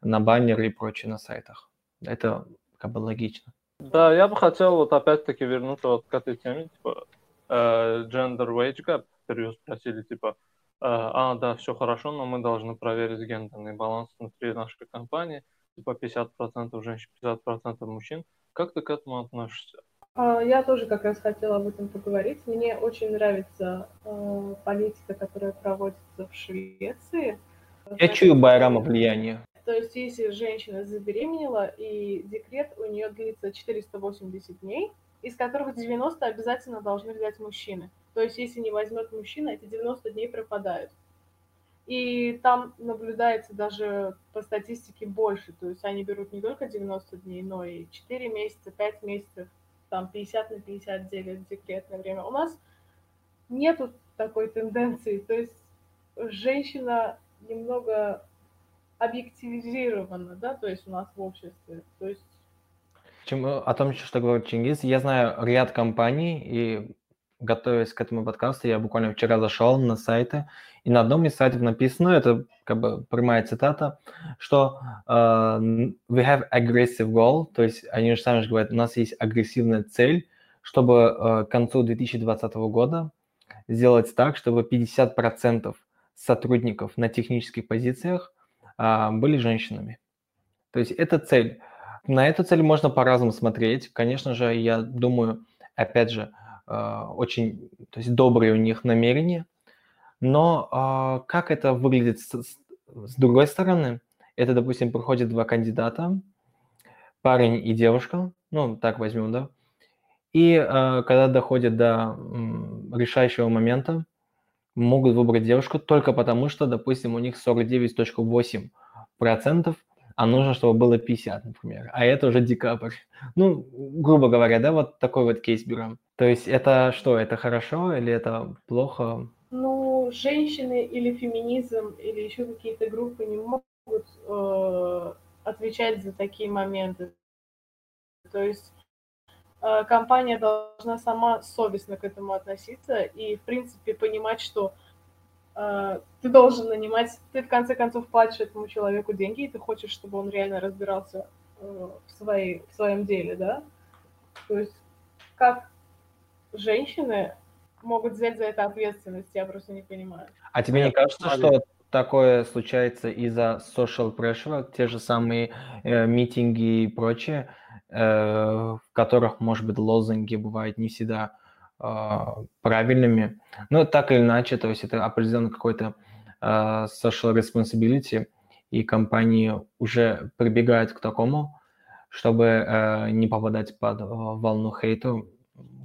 D: на баннеры и прочее на сайтах. Это как бы логично.
E: Да, я бы хотел вот опять-таки вернуться вот к этой теме, типа, э, gender wage gap, интервью спросили, типа, э, а, да, все хорошо, но мы должны проверить гендерный баланс внутри нашей компании, типа 50% женщин, 50% мужчин. Как ты к этому относишься?
C: А, я тоже как раз хотела об этом поговорить. Мне очень нравится э, политика, которая проводится в Швеции.
D: Я чую Байрама влияние.
C: То есть, если женщина забеременела, и декрет у нее длится 480 дней, из которых 90 обязательно должны взять мужчины. То есть, если не возьмет мужчина, эти 90 дней пропадают. И там наблюдается даже по статистике больше. То есть они берут не только 90 дней, но и 4 месяца, 5 месяцев, там 50 на 50 делят декретное время. У нас нету такой тенденции. То есть женщина немного объективизировано, да, то есть у нас в обществе. То есть
D: чем, о том, что говорит Чингис, я знаю ряд компаний, и готовясь к этому подкасту, я буквально вчера зашел на сайты, и на одном из сайтов написано, это как бы прямая цитата, что uh, we have aggressive goal, то есть они же сами же говорят, у нас есть агрессивная цель, чтобы uh, к концу 2020 года сделать так, чтобы 50% сотрудников на технических позициях а, были женщинами. То есть это цель. На эту цель можно по-разному смотреть. Конечно же, я думаю, опять же, а, очень то есть добрые у них намерения. Но а, как это выглядит с, с другой стороны? Это, допустим, проходит два кандидата, парень и девушка, ну, так возьмем, да, и когда доходит до решающего момента, могут выбрать девушку только потому, что, допустим, у них 49.8%, а нужно, чтобы было 50, например. А это уже декабрь. Ну, грубо говоря, да, вот такой вот кейс берем. То есть это что, это хорошо или это плохо?
C: Ну, женщины или феминизм, или еще какие-то группы не могут э, отвечать за такие моменты. То есть Э, компания должна сама совестно к этому относиться и, в принципе, понимать, что э, ты должен нанимать, ты в конце концов платишь этому человеку деньги, и ты хочешь, чтобы он реально разбирался э, в, своей, в своем деле, да? То есть как женщины могут взять за это ответственность, я просто не понимаю.
D: А тебе не кажется, что такое случается из-за social pressure, те же самые э, митинги и прочее, э, в которых, может быть, лозунги бывают не всегда э, правильными, но так или иначе, то есть это определенно какой-то э, social responsibility, и компании уже прибегают к такому, чтобы э, не попадать под э, волну хейта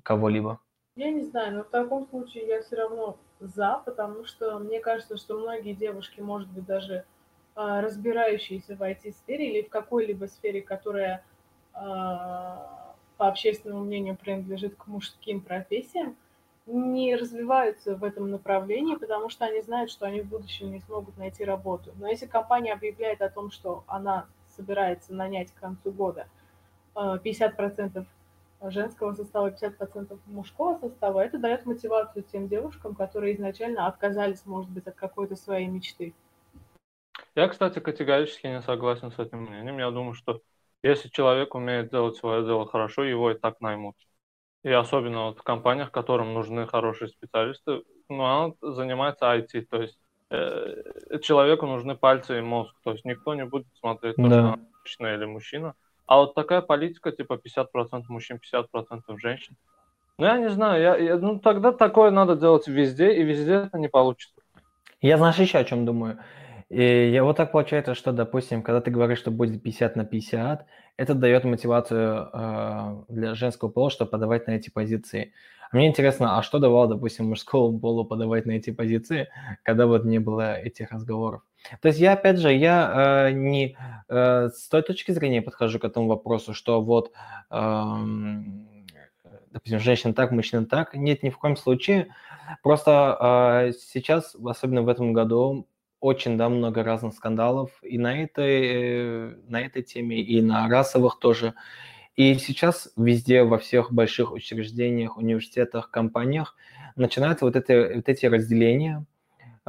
D: кого-либо.
C: Я не знаю, но в таком случае я все равно за, потому что мне кажется, что многие девушки, может быть, даже а, разбирающиеся в IT-сфере или в какой-либо сфере, которая а, по общественному мнению принадлежит к мужским профессиям, не развиваются в этом направлении, потому что они знают, что они в будущем не смогут найти работу. Но если компания объявляет о том, что она собирается нанять к концу года 50% женского состава, 50% мужского состава, это дает мотивацию тем девушкам, которые изначально отказались, может быть, от какой-то своей мечты.
E: Я, кстати, категорически не согласен с этим мнением. Я думаю, что если человек умеет делать свое дело хорошо, его и так наймут. И особенно вот в компаниях, которым нужны хорошие специалисты, ну, она занимается IT, то есть э, человеку нужны пальцы и мозг, то есть никто не будет смотреть, то, да. что она женщина или мужчина, а вот такая политика, типа 50% мужчин, 50% женщин. Ну, я не знаю, я, я, ну тогда такое надо делать везде, и везде это не получится.
D: Я знаешь еще о чем думаю. И я вот так получается, что, допустим, когда ты говоришь, что будет 50 на 50, это дает мотивацию э, для женского пола, чтобы подавать на эти позиции. А мне интересно, а что давало, допустим, мужскому полу подавать на эти позиции, когда вот не было этих разговоров? То есть я, опять же, я э, не э, с той точки зрения подхожу к этому вопросу, что вот, э, допустим, женщина так, мужчина так. Нет, ни в коем случае. Просто э, сейчас, особенно в этом году, очень да, много разных скандалов и на этой, на этой теме, и на расовых тоже. И сейчас везде, во всех больших учреждениях, университетах, компаниях начинаются вот, это, вот эти разделения –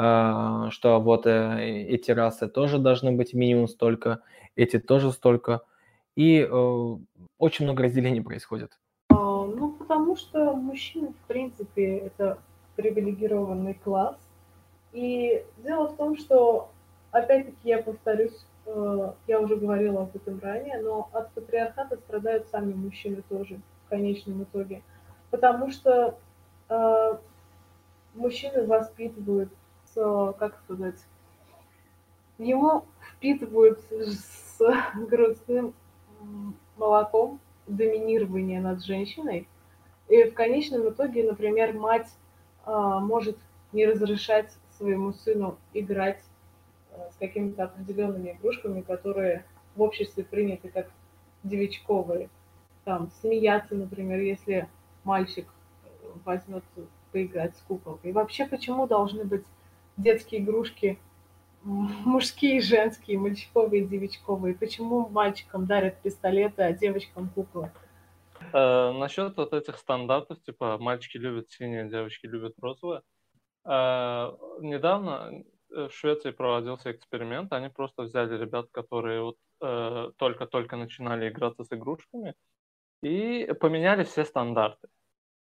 D: а, что вот э, эти расы тоже должны быть минимум столько, эти тоже столько. И э, очень много разделений происходит.
C: А, ну, потому что мужчины, в принципе, это привилегированный класс. И дело в том, что, опять-таки, я повторюсь, э, я уже говорила об этом ранее, но от патриархата страдают сами мужчины тоже в конечном итоге. Потому что мужчины воспитывают как сказать, ему впитывают с грудным молоком доминирование над женщиной. И в конечном итоге, например, мать а, может не разрешать своему сыну играть а, с какими-то определенными игрушками, которые в обществе приняты как девичковые. Там, смеяться, например, если мальчик возьмет поиграть с куколкой. И вообще, почему должны быть детские игрушки мужские, женские, мальчиковые, девичковые? Почему мальчикам дарят пистолеты, а девочкам куклы?
E: Э, насчет вот этих стандартов, типа мальчики любят синие, девочки любят розовое. Э, недавно э, в Швеции проводился эксперимент. Они просто взяли ребят, которые вот э, только-только начинали играться с игрушками, и поменяли все стандарты.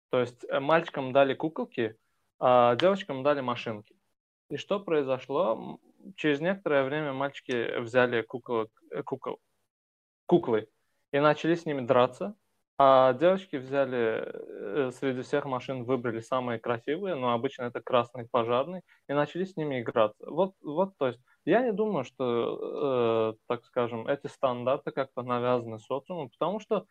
E: То есть э, мальчикам дали куколки, а девочкам дали машинки. И что произошло? Через некоторое время мальчики взяли кукол, э, кукол, куклы и начали с ними драться. А девочки взяли э, среди всех машин, выбрали самые красивые, но обычно это красный пожарный, и начали с ними играться. Вот, вот то есть я не думаю, что, э, так скажем, эти стандарты как-то навязаны социуму, потому что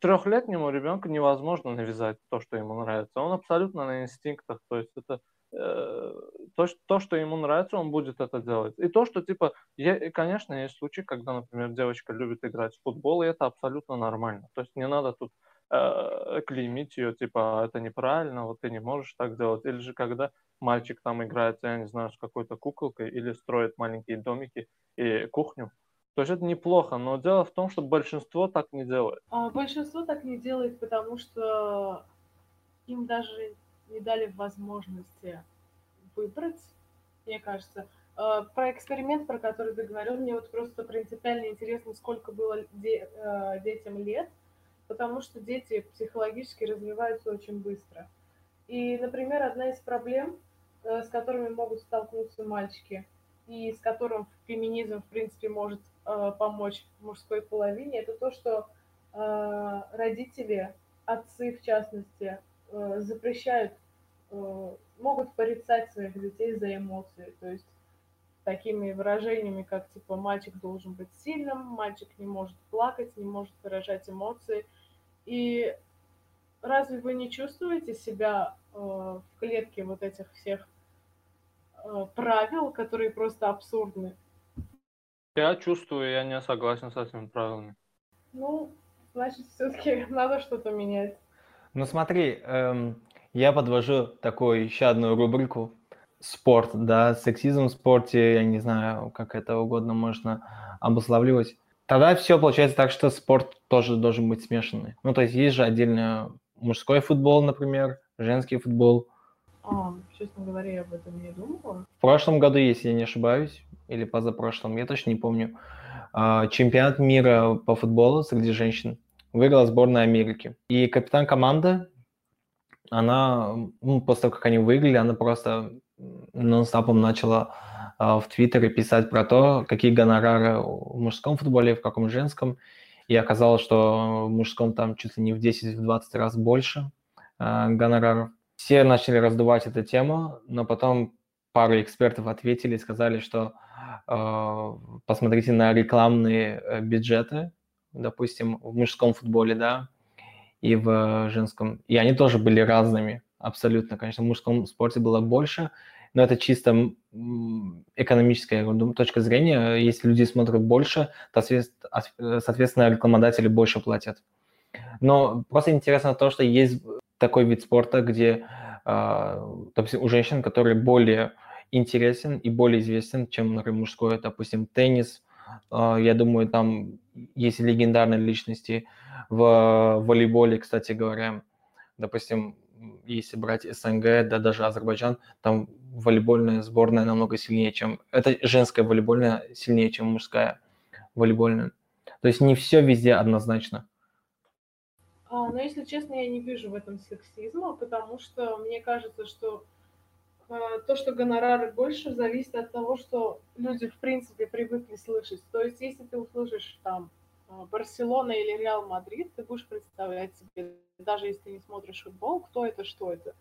E: трехлетнему ребенку невозможно навязать то, что ему нравится. Он абсолютно на инстинктах, то есть это то, что, то, что ему нравится, он будет это делать. И то, что, типа, я, конечно, есть случаи, когда, например, девочка любит играть в футбол, и это абсолютно нормально. То есть не надо тут э, клеймить ее, типа, это неправильно, вот ты не можешь так делать. Или же когда мальчик там играет, я не знаю, с какой-то куколкой, или строит маленькие домики и кухню, то есть это неплохо, но дело в том, что большинство так не делает.
C: А, большинство так не делает, потому что им даже не дали возможности выбрать мне кажется. Э, про эксперимент, про который ты говорил, мне вот просто принципиально интересно, сколько было де- э, детям лет, потому что дети психологически развиваются очень быстро. И, например, одна из проблем, э, с которыми могут столкнуться мальчики, и с которым феминизм, в принципе, может помочь мужской половине, это то, что родители, отцы в частности, запрещают, могут порицать своих детей за эмоции. То есть такими выражениями, как типа мальчик должен быть сильным, мальчик не может плакать, не может выражать эмоции. И разве вы не чувствуете себя э, в клетке вот этих всех э, правил, которые просто абсурдны?
E: Я чувствую, я не согласен с этими правилами.
C: Ну, значит, все-таки надо что-то менять.
D: Ну смотри, эм, я подвожу такую еще одну рубрику спорт, да, сексизм в спорте, я не знаю, как это угодно можно обуславливать. Тогда все получается так, что спорт тоже должен быть смешанный. Ну, то есть есть же отдельно мужской футбол, например, женский футбол.
C: А, честно говоря, я об этом не думала.
D: В прошлом году, если я не ошибаюсь, или позапрошлом, я точно не помню, а, чемпионат мира по футболу среди женщин выиграла сборная Америки. И капитан команды, она, ну, после того, как они выиграли, она просто нон-стопом начала а, в Твиттере писать про то, какие гонорары в мужском футболе, в каком женском. И оказалось, что в мужском там чуть ли не в 10-20 раз больше э, гонораров. Все начали раздувать эту тему, но потом пару экспертов ответили и сказали, что э, посмотрите на рекламные э, бюджеты, допустим, в мужском футболе, да, и в женском. И они тоже были разными абсолютно. Конечно, в мужском спорте было больше, но это чисто экономическая точка зрения. Если люди смотрят больше, то, соответственно, рекламодатели больше платят. Но просто интересно то, что есть такой вид спорта, где а, допустим, у женщин, который более интересен и более известен, чем, например, мужской, допустим, теннис. А, я думаю, там есть легендарные личности в волейболе, кстати говоря. Допустим, если брать СНГ, да даже Азербайджан, там волейбольная сборная намного сильнее, чем... Это женская волейбольная сильнее, чем мужская волейбольная. То есть не все везде однозначно.
C: А, но если честно, я не вижу в этом сексизма, потому что мне кажется, что то, что гонорары больше, зависит от того, что люди в принципе привыкли слышать. То есть если ты услышишь там а, Барселона или Реал Мадрид, ты будешь представлять себе, даже если ты не смотришь футбол, кто это, что это.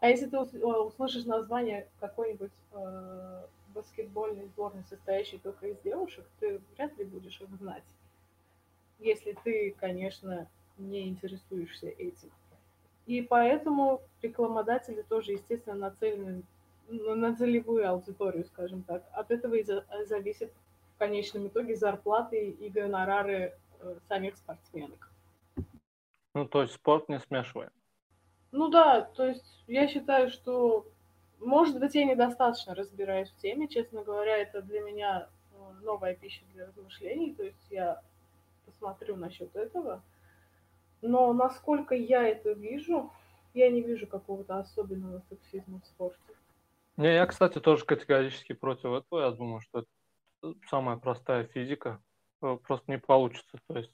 C: А если ты а, услышишь название какой-нибудь э, баскетбольной сборной, состоящей только из девушек, ты вряд ли будешь их знать. Если ты, конечно, не интересуешься этим. И поэтому рекламодатели тоже, естественно, нацелены на целевую аудиторию, скажем так. От этого и зависит конечном итоге зарплаты и гонорары э, самих спортсменок.
E: Ну, то есть спорт не смешиваем.
C: Ну да, то есть я считаю, что, может быть, я недостаточно разбираюсь в теме, честно говоря, это для меня э, новая пища для размышлений, то есть я посмотрю насчет этого. Но насколько я это вижу, я не вижу какого-то особенного сексизма в спорте.
E: Не, я, кстати, тоже категорически против этого. Я думаю, что это самая простая физика. Э, просто не получится. То есть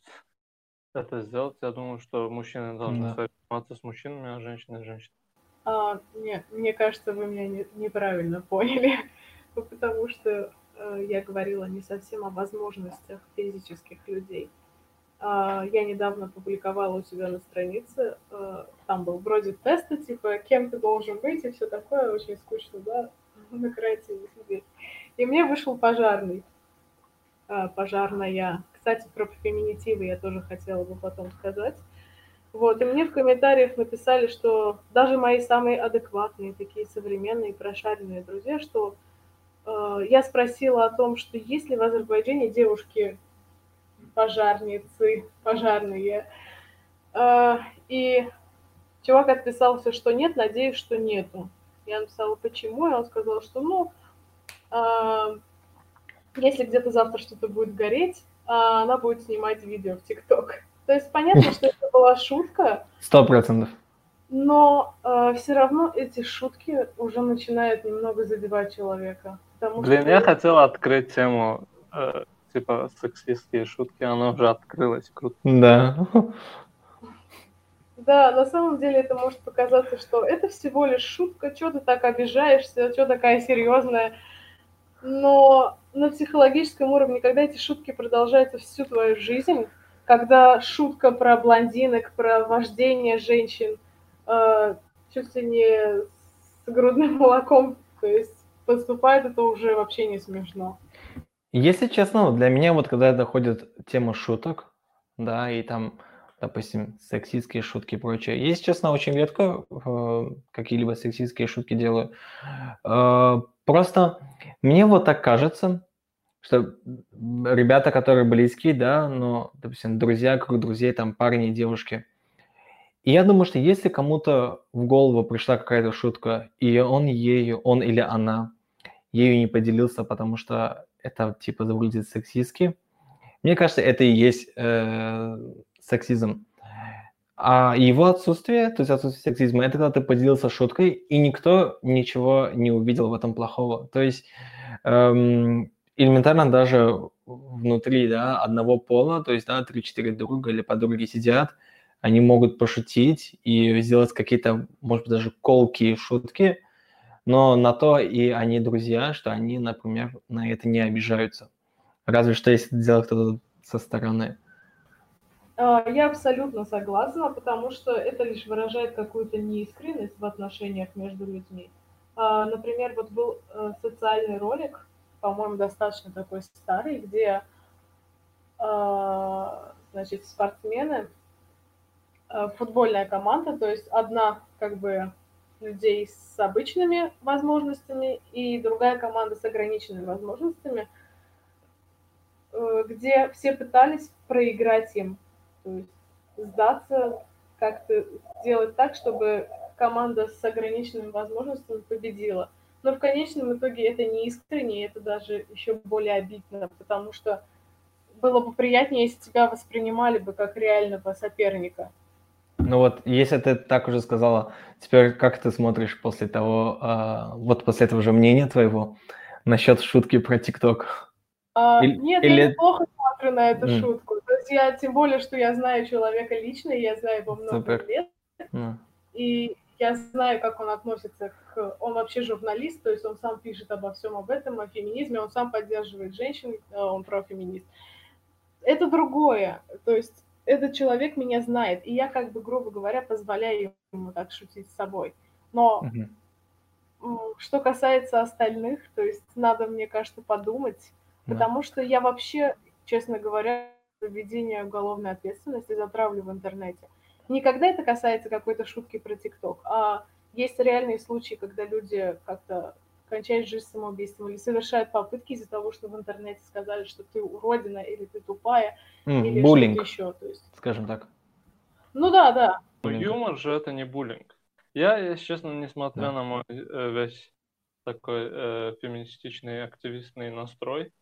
E: это сделать. Я думаю, что мужчины должны да. заниматься с мужчинами, а женщины с женщинами.
C: А, нет, мне кажется, вы меня не, неправильно поняли, потому что э, я говорила не совсем о возможностях физических людей. Э, я недавно публиковала у себя на странице, э, там был вроде теста, типа, кем ты должен быть и все такое, очень скучно, да, на карантине сидеть. И мне вышел пожарный. А, пожарная. Кстати, про феминитивы я тоже хотела бы потом сказать. Вот, и мне в комментариях написали, что даже мои самые адекватные, такие современные, прошаренные друзья, что э, я спросила о том, что есть ли в Азербайджане девушки пожарницы, пожарные. Э, и чувак отписался, что нет, надеюсь, что нету. Я написала, почему, и он сказал, что, ну, а, если где-то завтра что-то будет гореть, а, она будет снимать видео в ТикТок. То есть понятно, что это была шутка.
D: Сто процентов.
C: но э, все равно эти шутки уже начинают немного задевать человека.
E: Блин, что... я хотел открыть тему э, типа сексистские шутки, она уже открылась, круто.
D: Да.
C: Да, на самом деле это может показаться, что это всего лишь шутка, что ты так обижаешься, что такая серьезная. Но на психологическом уровне, когда эти шутки продолжаются всю твою жизнь, когда шутка про блондинок, про вождение женщин, э, чуть ли не с грудным молоком, то есть поступает, это уже вообще не смешно.
D: Если честно, для меня вот когда доходит тема шуток, да, и там, допустим, сексистские шутки и прочее, если честно, очень редко э, какие-либо сексистские шутки делаю. Э, просто мне вот так кажется, что ребята, которые близкие, да, но, допустим, друзья, круг друзей, там парни, девушки. И я думаю, что если кому-то в голову пришла какая-то шутка, и он ею, он или она ею не поделился, потому что это типа выглядит сексистски, мне кажется, это и есть э, сексизм. А его отсутствие, то есть отсутствие сексизма, это когда ты поделился шуткой, и никто ничего не увидел в этом плохого. То есть эм, элементарно даже внутри да, одного пола, то есть да, 3-4 друга или подруги сидят, они могут пошутить и сделать какие-то, может быть, даже колкие шутки, но на то и они друзья, что они, например, на это не обижаются. Разве что если делает кто-то со стороны.
C: А, я абсолютно согласна, потому что это лишь выражает какую-то неискренность в отношениях между людьми. А, например, вот был э, социальный ролик, по-моему, достаточно такой старый, где, а, значит, спортсмены, футбольная команда, то есть одна как бы людей с обычными возможностями и другая команда с ограниченными возможностями, э, где все пытались проиграть им, то есть сдаться, как-то сделать так, чтобы команда с ограниченными возможностями победила. Но в конечном итоге это не искренне, это даже еще более обидно, потому что было бы приятнее, если тебя воспринимали бы как реального соперника.
D: Ну вот, если ты так уже сказала, теперь как ты смотришь после того, а, вот после этого же мнения твоего насчет шутки про ТикТок?
C: А, или, нет, или... я неплохо смотрю на эту mm. шутку. То есть я, тем более, что я знаю человека лично, я знаю его много Супер. лет. Mm. И я знаю, как он относится к... Он вообще журналист, то есть он сам пишет обо всем об этом, о феминизме, он сам поддерживает женщин, э, он профеминист. Это другое. То есть этот человек меня знает, и я, как бы, грубо говоря, позволяю ему так шутить с собой. Но угу. что касается остальных, то есть надо, мне кажется, подумать, да. потому что я вообще, честно говоря, введение уголовной ответственности затравлю в интернете. Никогда это касается какой-то шутки про ТикТок, а есть реальные случаи, когда люди как-то кончают жизнь самоубийством или совершают попытки из-за того, что в интернете сказали, что ты уродина или ты тупая,
D: mm, или буллинг, что-то еще. То есть... Скажем так.
C: Ну да, да.
E: Но юмор же это не буллинг. Я, если честно, несмотря да. на мой э, весь такой э, феминистичный, активистный настрой,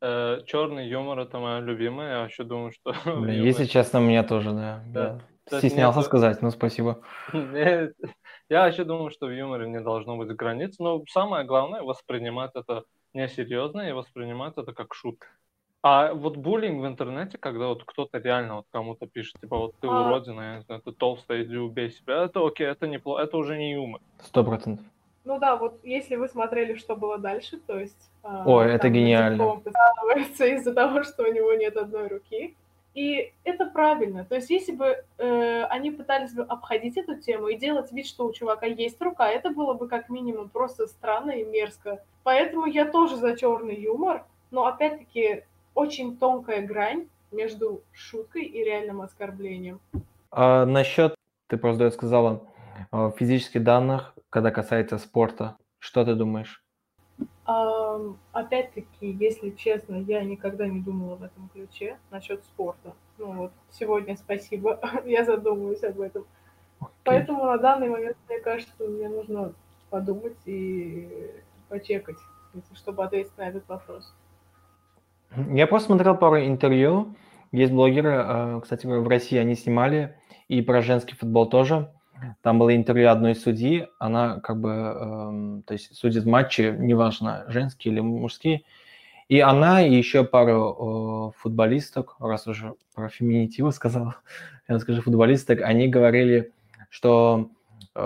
E: э, черный юмор это моя любимая. Я вообще думаю, что...
D: Блин. Если честно, меня тоже, да. да. Я стеснялся нет, сказать, но спасибо.
E: Нет, я вообще думаю, что в юморе не должно быть границ, но самое главное воспринимать это несерьезно и воспринимать это как шутку. А вот буллинг в интернете, когда вот кто-то реально вот кому-то пишет, типа вот ты а... уродина, я не знаю, ты толстая, иди убей себя, это окей, это не плохо, это уже не юмор.
D: Сто процентов.
C: Ну да, вот если вы смотрели, что было дальше, то есть...
D: А, Ой, это гениально.
C: из-за того, что у него нет одной руки, и это правильно. То есть, если бы э, они пытались бы обходить эту тему и делать вид, что у чувака есть рука, это было бы как минимум просто странно и мерзко. Поэтому я тоже за черный юмор, но опять-таки очень тонкая грань между шуткой и реальным оскорблением.
D: А насчет, ты просто сказала, э, физических данных, когда касается спорта, что ты думаешь?
C: Опять-таки, если честно, я никогда не думала в этом ключе насчет спорта. Ну вот, сегодня спасибо, я задумываюсь об этом. Okay. Поэтому на данный момент, мне кажется, мне нужно подумать и почекать, чтобы ответить на этот вопрос.
D: Я просто смотрел пару интервью. Есть блогеры, э, кстати, в России они снимали, и про женский футбол тоже. Там было интервью одной судьи, она как бы, э, то есть судит матчи, неважно, женские или мужские, и она, и еще пару э, футболисток, раз уже про феминитивы сказал, я скажу футболисток, они говорили, что э,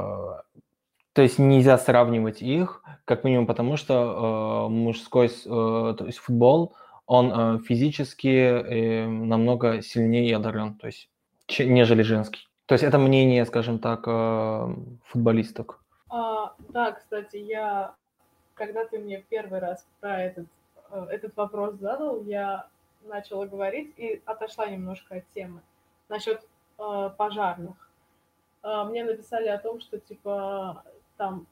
D: то есть нельзя сравнивать их, как минимум потому, что э, мужской, э, то есть футбол, он э, физически э, намного сильнее одарен, то есть, нежели женский. То есть это мнение, скажем так, э, футболисток.
C: А, да, кстати, я, когда ты мне первый раз про этот, э, этот вопрос задал, я начала говорить и отошла немножко от темы насчет э, пожарных. Э, мне написали о том, что типа там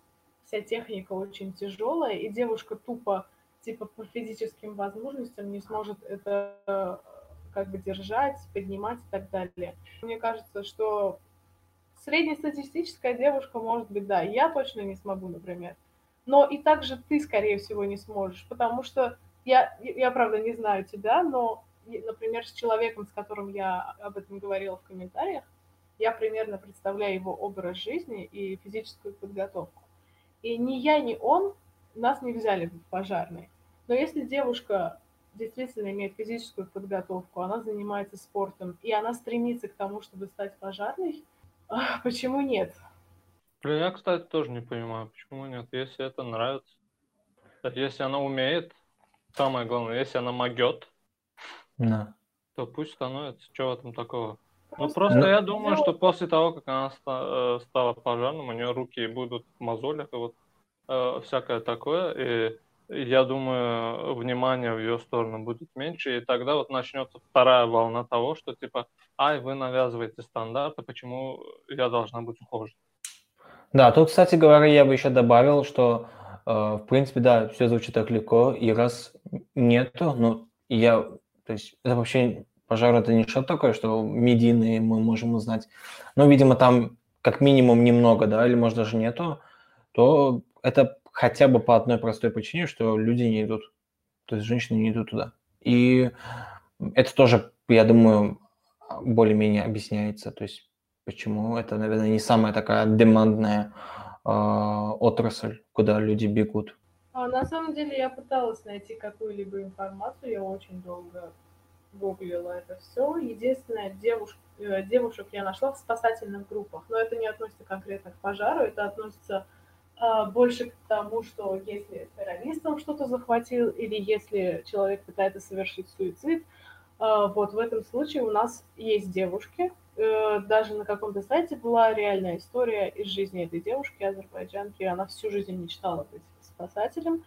C: вся техника очень тяжелая, и девушка тупо типа по физическим возможностям не сможет это как бы держать, поднимать и так далее. Мне кажется, что среднестатистическая девушка может быть, да, я точно не смогу, например. Но и также ты, скорее всего, не сможешь, потому что я, я правда, не знаю тебя, но, например, с человеком, с которым я об этом говорила в комментариях, я примерно представляю его образ жизни и физическую подготовку. И ни я, ни он нас не взяли в пожарные. Но если девушка действительно имеет физическую подготовку, она занимается спортом, и она стремится к тому, чтобы стать пожарной, почему нет?
E: Блин, я, кстати, тоже не понимаю, почему нет, если это нравится. Если она умеет, самое главное, если она могет,
D: Да.
E: то пусть становится. Что в этом такого? Ну,
C: Просто
E: просто я
C: делать-
E: думаю, что после того, как она ста- э, стала пожарным, у нее руки будут в мозолях и вот э, всякое такое, и я думаю, внимание в ее сторону будет меньше, и тогда вот начнется вторая волна того, что типа, ай, вы навязываете стандарты, почему я должна быть ухоженной?
D: Да, тут, кстати говоря, я бы еще добавил, что, э, в принципе, да, все звучит так легко, и раз нету, ну, я, то есть, это вообще, пожар, это не что такое, что медийные мы можем узнать, но, видимо, там как минимум немного, да, или, может, даже нету, то это хотя бы по одной простой причине, что люди не идут, то есть женщины не идут туда. И это тоже, я думаю, более-менее объясняется, то есть почему это, наверное, не самая такая демандная э, отрасль, куда люди бегут.
C: А на самом деле я пыталась найти какую-либо информацию, я очень долго гуглила это все. Единственное, девуш... э, девушек я нашла в спасательных группах, но это не относится конкретно к пожару, это относится больше к тому, что если террористом что-то захватил или если человек пытается совершить суицид, а, вот в этом случае у нас есть девушки. Э, Даже на каком-то сайте была реальная история из жизни этой девушки, азербайджанки. Она всю жизнь мечтала быть спасателем.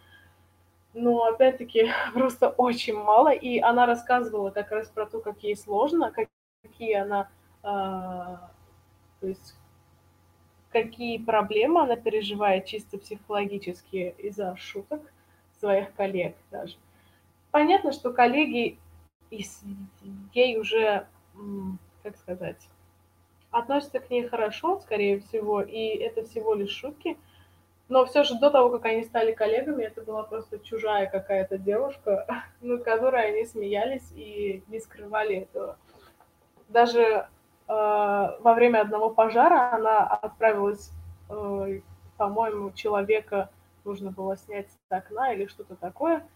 C: Но опять-таки просто очень мало. И она рассказывала как раз про то, как ей сложно, как- какие она, а, то есть какие проблемы она переживает чисто психологически из-за шуток своих коллег даже. Понятно, что коллеги ей уже, как сказать, относятся к ней хорошо, скорее всего, и это всего лишь шутки. Но все же до того, как они стали коллегами, это была просто чужая какая-то девушка, над которой они смеялись и не скрывали этого. Даже во время одного пожара она отправилась, э, по-моему, человека нужно было снять с окна или что-то такое.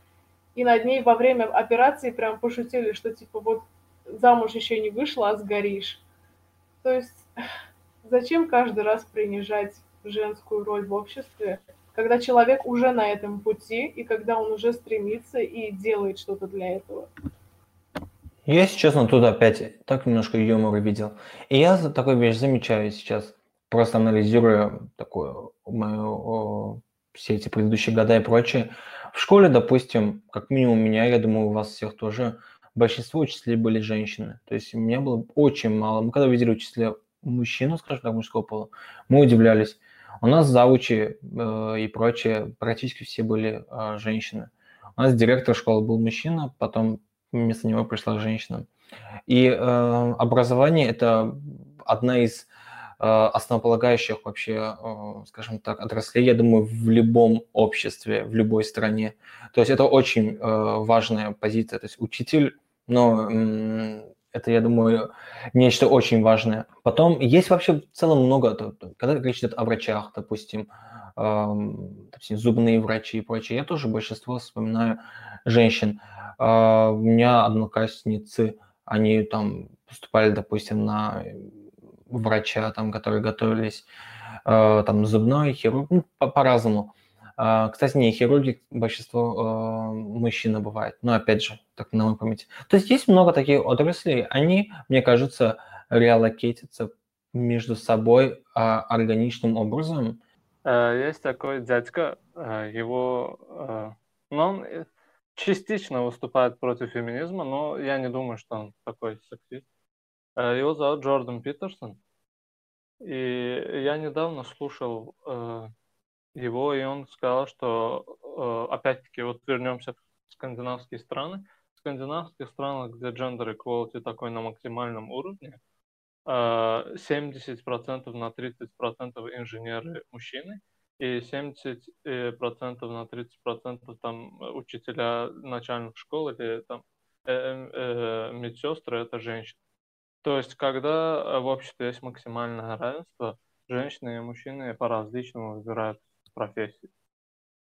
C: И над ней во время операции прям пошутили, что типа вот замуж еще не вышла, а сгоришь. То есть зачем каждый раз принижать женскую роль в обществе, когда человек уже на этом пути, и когда он уже стремится и делает что-то для этого.
D: Я, если честно, тут опять так немножко юмора видел. И я за такую вещь замечаю сейчас, просто анализируя такую мою, о, все эти предыдущие года и прочее. В школе, допустим, как минимум у меня, я думаю, у вас всех тоже, большинство учителей были женщины. То есть у меня было очень мало. Мы когда видели учителя мужчину, скажем так, мужского пола, мы удивлялись. У нас завучи э, и прочее, практически все были э, женщины. У нас директор школы был мужчина, потом вместо него пришла женщина. И э, образование это одна из э, основополагающих вообще, э, скажем так, отраслей, я думаю, в любом обществе, в любой стране. То есть это очень э, важная позиция. То есть учитель, но м, Это, я думаю, нечто очень важное. Потом есть вообще в целом много, когда речь идет о врачах, допустим, допустим, зубные врачи и прочее, я тоже большинство вспоминаю женщин. А, у меня одноклассницы, они там поступали, допустим, на врача, там, которые готовились, а, там, зубной, хирург, ну, по- по-разному. А, кстати, не хирурги, большинство мужчин бывает, но опять же, так на моей памяти. То есть есть много таких отраслей, они, мне кажется, реалокетятся между собой органичным образом.
E: Э, есть такой дядька, э, его, э, ну, он частично выступает против феминизма, но я не думаю, что он такой сексист. Э, его зовут Джордан Питерсон. И я недавно слушал э, его, и он сказал, что э, опять-таки вот вернемся в скандинавские страны. В скандинавских странах, где gender equality такой на максимальном уровне, 70% на 30% инженеры мужчины – и 70% э, на 30% там э, учителя начальных школ или там э, э, медсестры это женщины. То есть, когда в обществе есть максимальное равенство, женщины и мужчины по-различному выбирают профессии.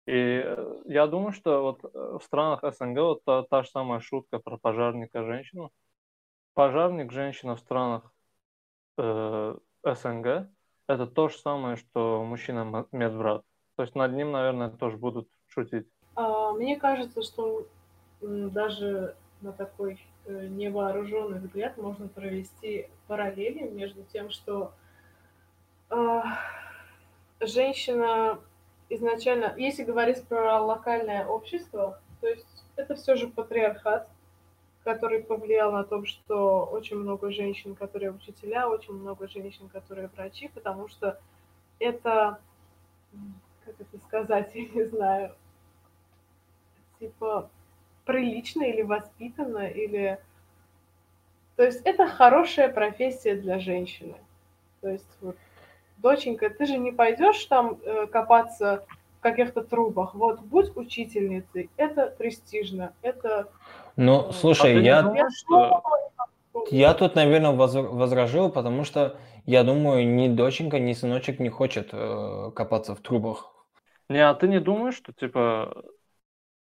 E: И я думаю, что вот в странах СНГ вот та, та же самая шутка про пожарника женщину. Пожарник женщина в странах э, СНГ это то же самое, что мужчина медбрат. То есть над ним, наверное, тоже будут шутить.
C: А, мне кажется, что даже на такой э, невооруженный взгляд можно провести параллели между тем, что э, женщина изначально, если говорить про локальное общество, то есть это все же патриархат, который повлиял на то, что очень много женщин, которые учителя, очень много женщин, которые врачи, потому что это, как это сказать, я не знаю, типа прилично или воспитанно, или... То есть это хорошая профессия для женщины. То есть вот, доченька, ты же не пойдешь там э, копаться в каких-то трубах. Вот, будь учительницей, это престижно, это
D: ну, а слушай, а я, думаешь, я тут, наверное, возражил, потому что я думаю, ни доченька, ни сыночек не хочет э, копаться в трубах.
E: Не, а ты не думаешь, что, типа,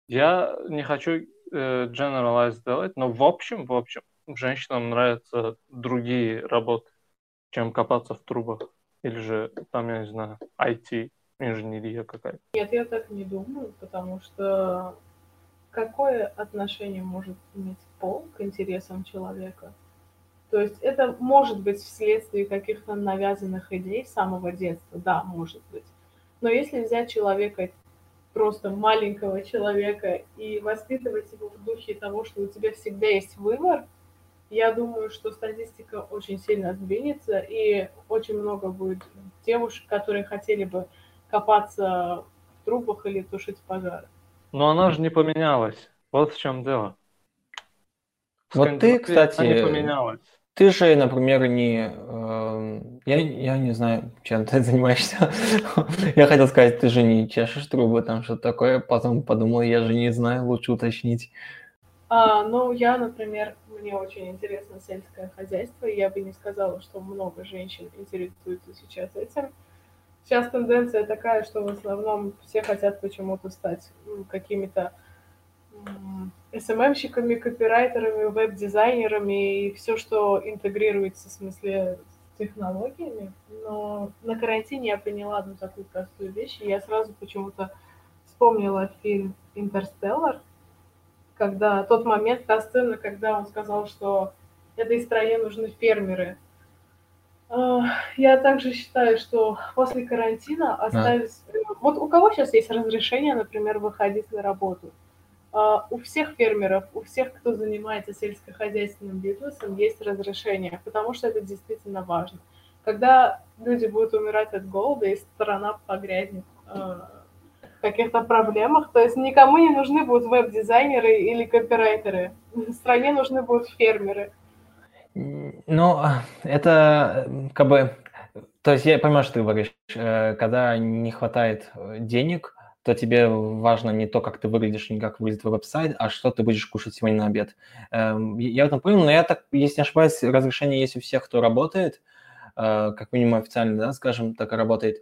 E: я не хочу э, generalize делать, но в общем, в общем, женщинам нравятся другие работы, чем копаться в трубах. Или же, там, я не знаю, IT, инженерия какая-то.
C: Нет, я так не думаю, потому что какое отношение может иметь пол к интересам человека? То есть это может быть вследствие каких-то навязанных идей с самого детства, да, может быть. Но если взять человека, просто маленького человека, и воспитывать его в духе того, что у тебя всегда есть выбор, я думаю, что статистика очень сильно сдвинется, и очень много будет девушек, которые хотели бы копаться в трубах или тушить пожары.
E: Но она же не поменялась. Вот в чем дело.
D: Вот ты, кстати, не поменялась. Ты же, например, не... Э, я, я не знаю, чем ты занимаешься. я хотел сказать, ты же не чешешь трубы, там что-то такое. Потом подумал, я же не знаю, лучше уточнить.
C: А, ну, я, например, мне очень интересно сельское хозяйство. И я бы не сказала, что много женщин интересуются сейчас этим. Сейчас тенденция такая, что в основном все хотят почему-то стать какими-то SMM-щиками, копирайтерами, веб-дизайнерами и все, что интегрируется в смысле технологиями. Но на карантине я поняла одну такую простую вещь, и я сразу почему-то вспомнила фильм «Интерстеллар», когда тот момент, та сцена, когда он сказал, что этой стране нужны фермеры, я также считаю, что после карантина оставить... Да. Вот у кого сейчас есть разрешение, например, выходить на работу? А, у всех фермеров, у всех, кто занимается сельскохозяйственным бизнесом, есть разрешение, потому что это действительно важно. Когда люди будут умирать от голода, и страна погрязнет а, в каких-то проблемах, то есть никому не нужны будут веб-дизайнеры или копирайтеры. Стране нужны будут фермеры.
D: Ну, это как бы... То есть я понимаю, что ты говоришь. Э, когда не хватает э, денег, то тебе важно не то, как ты выглядишь, не как выглядит твой веб-сайт, а что ты будешь кушать сегодня на обед. Эм, я в этом понял, но я так, если не ошибаюсь, разрешение есть у всех, кто работает, э, как минимум официально, да, скажем, так и работает.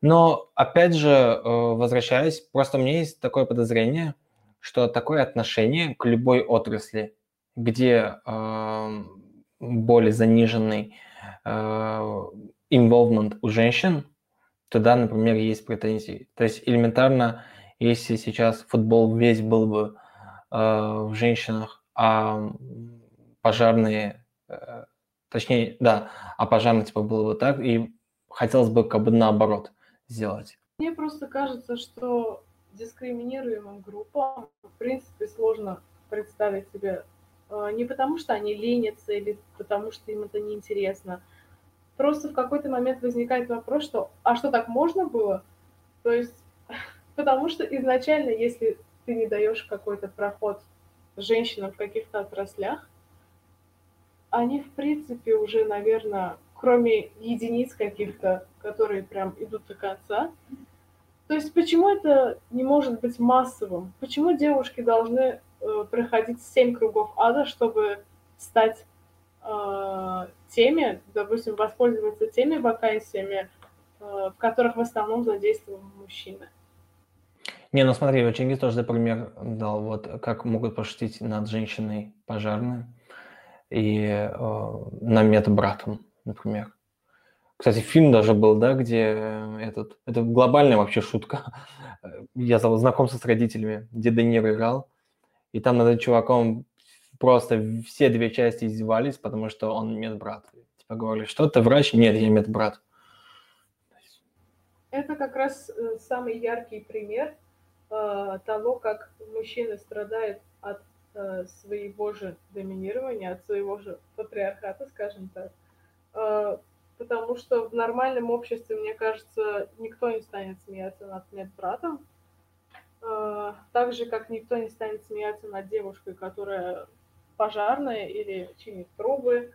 D: Но, опять же, возвращаясь, просто у меня есть такое подозрение, что такое отношение к любой отрасли, где э, более заниженный э, involvement у женщин, туда, например, есть претензии. То есть элементарно, если сейчас футбол весь был бы э, в женщинах, а пожарные, э, точнее, да, а пожарные типа было бы так, и хотелось бы как бы наоборот сделать.
C: Мне просто кажется, что дискриминируемым группам, в принципе, сложно представить себе не потому, что они ленятся или потому, что им это неинтересно. Просто в какой-то момент возникает вопрос, что а что так можно было? То есть, потому что изначально, если ты не даешь какой-то проход женщинам в каких-то отраслях, они, в принципе, уже, наверное, кроме единиц каких-то, которые прям идут до конца, то есть почему это не может быть массовым? Почему девушки должны э, проходить семь кругов ада, чтобы стать э, теми, допустим, воспользоваться теми вакансиями, э, в которых в основном задействованы мужчины?
D: Не, ну смотри, Чингис тоже пример дал, вот как могут пошутить над женщиной пожарной и э, на медбратом, например. Кстати, фильм даже был, да, где э, этот... Это глобальная вообще шутка. Я знакомство с родителями, где Де Ниро играл. И там над чуваком просто все две части издевались, потому что он медбрат. Типа говорили, что ты врач? Нет, я медбрат.
C: Это как раз э, самый яркий пример э, того, как мужчина страдает от э, своего же доминирования, от своего же патриархата, скажем так. Э, потому что в нормальном обществе, мне кажется, никто не станет смеяться над медбратом, так же, как никто не станет смеяться над девушкой, которая пожарная или чинит трубы.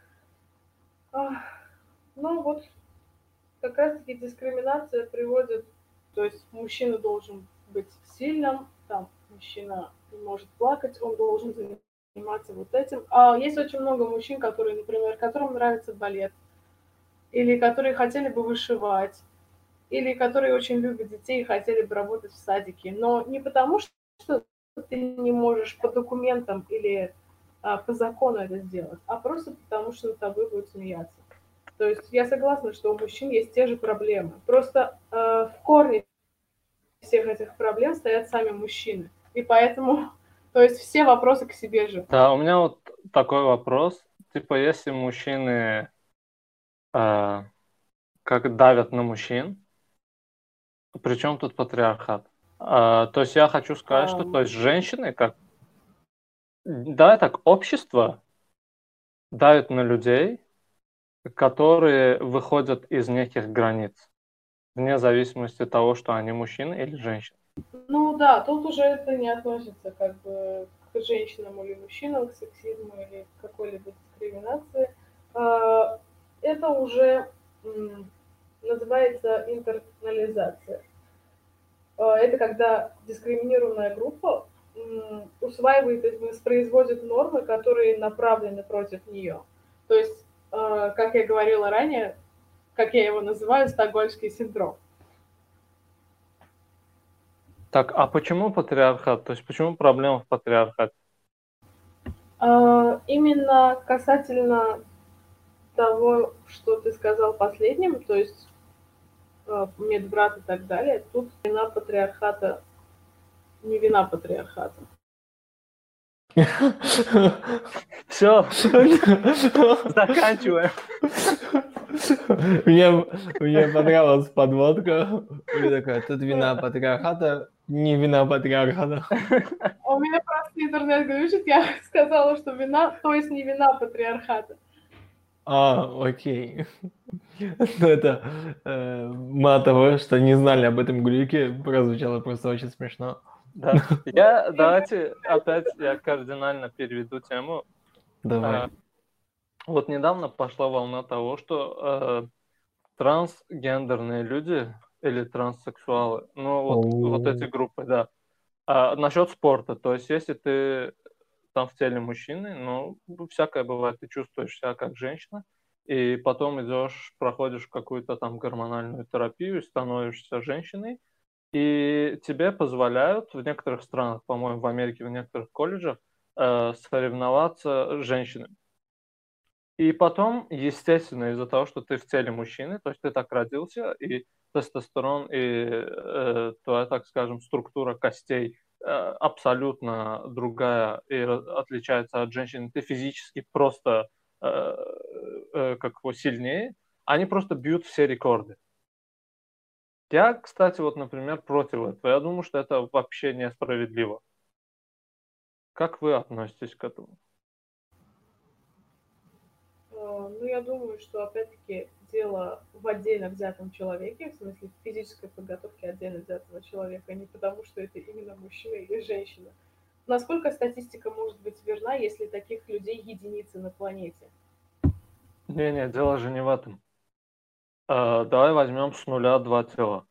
C: Ну вот, как раз-таки дискриминация приводит, то есть мужчина должен быть сильным, там мужчина не может плакать, он должен заниматься вот этим. А есть очень много мужчин, которые, например, которым нравится балет, или которые хотели бы вышивать, или которые очень любят детей и хотели бы работать в садике. Но не потому, что ты не можешь по документам или а, по закону это сделать, а просто потому, что над тобой будут смеяться. То есть я согласна, что у мужчин есть те же проблемы. Просто э, в корне всех этих проблем стоят сами мужчины. И поэтому, то есть все вопросы к себе же.
E: Да, у меня вот такой вопрос. Типа, если мужчины э, как давят на мужчин. Причем тут патриархат? Э, то есть я хочу сказать, что то есть женщины как да, так общество давит на людей, которые выходят из неких границ, вне зависимости от того, что они мужчины или женщины.
C: Ну да, тут уже это не относится как бы к женщинам или мужчинам, к сексизму или к какой-либо дискриминации это уже называется интернализация. А, это когда дискриминированная группа усваивает и воспроизводит нормы, которые направлены против нее. То есть, а, как я говорила ранее, как я его называю, стокгольмский синдром.
E: Так, а почему патриархат? То есть почему проблема в патриархате?
C: А, именно касательно того, что ты сказал последним, то есть э, медбрат и так далее, тут вина патриархата, не вина патриархата.
E: Все, заканчиваем.
D: Мне, мне понравилась подводка. Мне такая, тут вина патриархата, не вина патриархата.
C: У меня просто интернет глючит, я сказала, что вина, то есть не вина патриархата.
D: А, окей. Ну, это э, мало того, что не знали об этом глюке, прозвучало просто очень смешно.
E: Да. Я, давайте опять я кардинально переведу тему.
D: Давай. А,
E: вот недавно пошла волна того, что э, трансгендерные люди или транссексуалы. Ну, вот, вот эти группы, да. А насчет спорта, то есть если ты там в теле мужчины, ну, всякое бывает, ты чувствуешь себя как женщина, и потом идешь, проходишь какую-то там гормональную терапию, становишься женщиной, и тебе позволяют в некоторых странах, по-моему, в Америке, в некоторых колледжах, э, соревноваться с женщинами. И потом, естественно, из-за того, что ты в теле мужчины, то есть ты так родился, и тестостерон, и э, твоя, так скажем, структура костей абсолютно другая и отличается от женщины, ты физически просто э, э, как его сильнее, они просто бьют все рекорды. Я, кстати, вот, например, против этого. Я думаю, что это вообще несправедливо. Как вы относитесь к этому?
C: Ну, я думаю, что, опять-таки, дело в отдельно взятом человеке, в смысле физической подготовки отдельно взятого человека, не потому, что это именно мужчина или женщина. Насколько статистика может быть верна, если таких людей единицы на планете?
E: Не-не, дело же не в этом. Uh, давай возьмем с нуля два тела.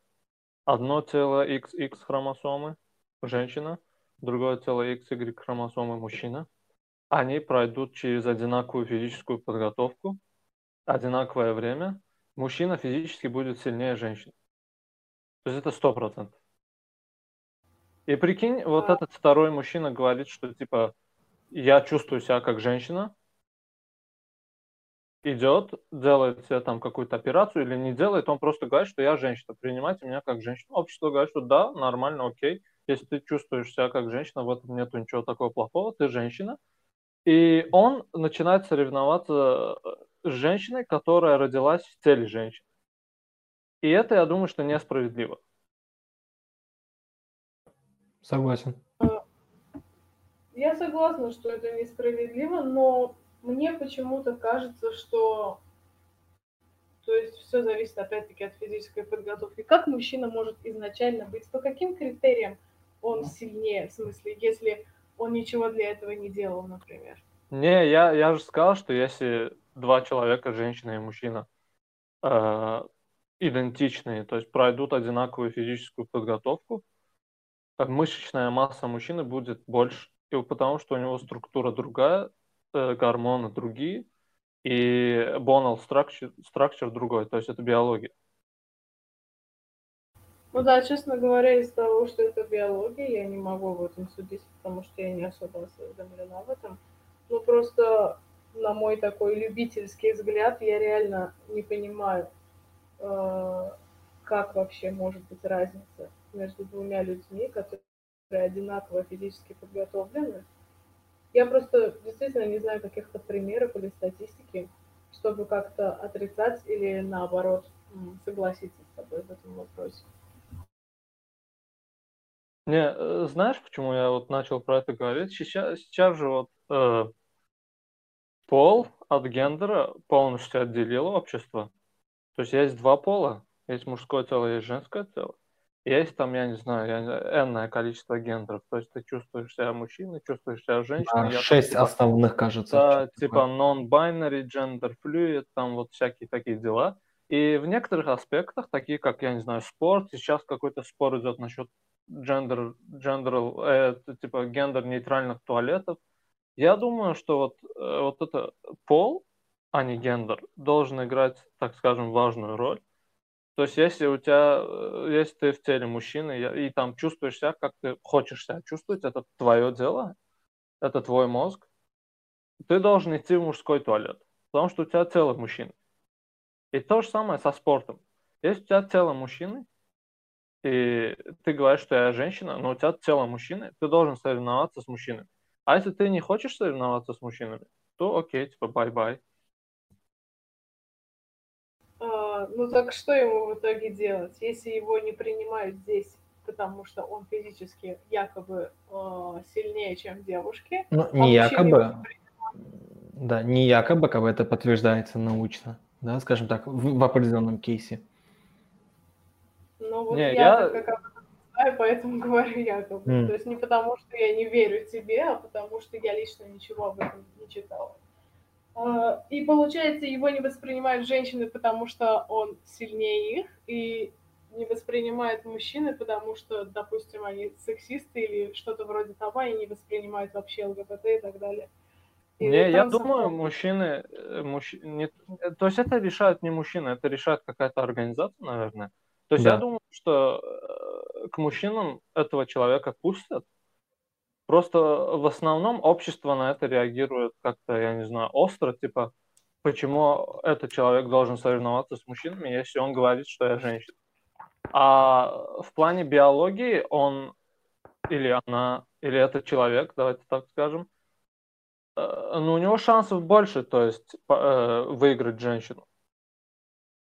E: Одно тело XX хромосомы – женщина, другое тело XY хромосомы – мужчина. Они пройдут через одинаковую физическую подготовку, одинаковое время. Мужчина физически будет сильнее женщины. То есть это сто процентов. И прикинь, вот этот второй мужчина говорит, что типа я чувствую себя как женщина, идет, делает себе там какую-то операцию или не делает, он просто говорит, что я женщина, принимайте меня как женщину. Общество говорит, что да, нормально, окей. Если ты чувствуешь себя как женщина, в этом нету ничего такого плохого, ты женщина. И он начинает соревноваться э, с женщиной, которая родилась в теле женщины. И это, я думаю, что несправедливо.
D: Согласен.
C: Я согласна, что это несправедливо, но мне почему-то кажется, что то есть все зависит опять-таки от физической подготовки. Как мужчина может изначально быть? По каким критериям он сильнее? В смысле, если он ничего для этого не делал, например?
E: Не, я, я же сказал, что если два человека, женщина и мужчина, э, идентичные, то есть пройдут одинаковую физическую подготовку, мышечная масса мужчины будет больше, потому что у него структура другая, Э, гормоны другие, и bonal structure, structure другой, то есть это биология.
C: Ну да, честно говоря, из того, что это биология, я не могу в этом судить, потому что я не особо осведомлена в этом. Ну просто на мой такой любительский взгляд, я реально не понимаю, э, как вообще может быть разница между двумя людьми, которые одинаково физически подготовлены, я просто действительно не знаю каких-то примеров или статистики, чтобы как-то отрицать или наоборот согласиться с тобой в этом вопросе.
E: Не, э, знаешь, почему я вот начал про это говорить? Сейчас, сейчас же вот э, пол от гендера полностью отделило общество. То есть есть два пола. Есть мужское тело, есть женское тело. Есть там, я не знаю, энное количество гендеров. То есть ты чувствуешь себя мужчиной, чувствуешь себя женщиной.
D: А, шесть там, типа, основных, кажется.
E: Да, типа non-binary, gender fluid, там вот всякие такие дела. И в некоторых аспектах, такие как, я не знаю, спорт, сейчас какой-то спор идет насчет gender, gender э, типа гендер-нейтральных туалетов. Я думаю, что вот, э, вот это пол, а не гендер, должен играть, так скажем, важную роль. То есть, если у тебя, э, если ты в теле мужчины и, и там чувствуешь себя, как ты хочешь себя чувствовать, это твое дело, это твой мозг, ты должен идти в мужской туалет, потому что у тебя тело мужчины. И то же самое со спортом. Если у тебя тело мужчины, и ты говоришь, что я женщина, но у тебя тело мужчины, ты должен соревноваться с мужчинами. А если ты не хочешь соревноваться с мужчинами, то окей, типа bye-bye.
C: А, ну так что ему в итоге делать, если его не принимают здесь, потому что он физически якобы э, сильнее, чем девушки?
D: Ну, а не якобы. Да, не якобы, как бы это подтверждается научно, да, скажем так, в, в определенном кейсе.
C: Ну вот не, я, я... как знаю, поэтому говорю якобы. Mm. То есть не потому, что я не верю тебе, а потому что я лично ничего об этом не читала. А, и получается, его не воспринимают женщины, потому что он сильнее их, и не воспринимают мужчины, потому что, допустим, они сексисты или что-то вроде того, и не воспринимают вообще ЛГБТ и так далее.
E: И не, я думаю, мужчины, э, мужч... не... Э, то есть это решают не мужчины, это решает какая-то организация, наверное. То есть да. я думаю, что э, к мужчинам этого человека пустят. Просто в основном общество на это реагирует как-то, я не знаю, остро, типа, почему этот человек должен соревноваться с мужчинами, если он говорит, что я женщина. А в плане биологии он или она, или этот человек, давайте так скажем, Э, ну, у него шансов больше, то есть э, выиграть женщину.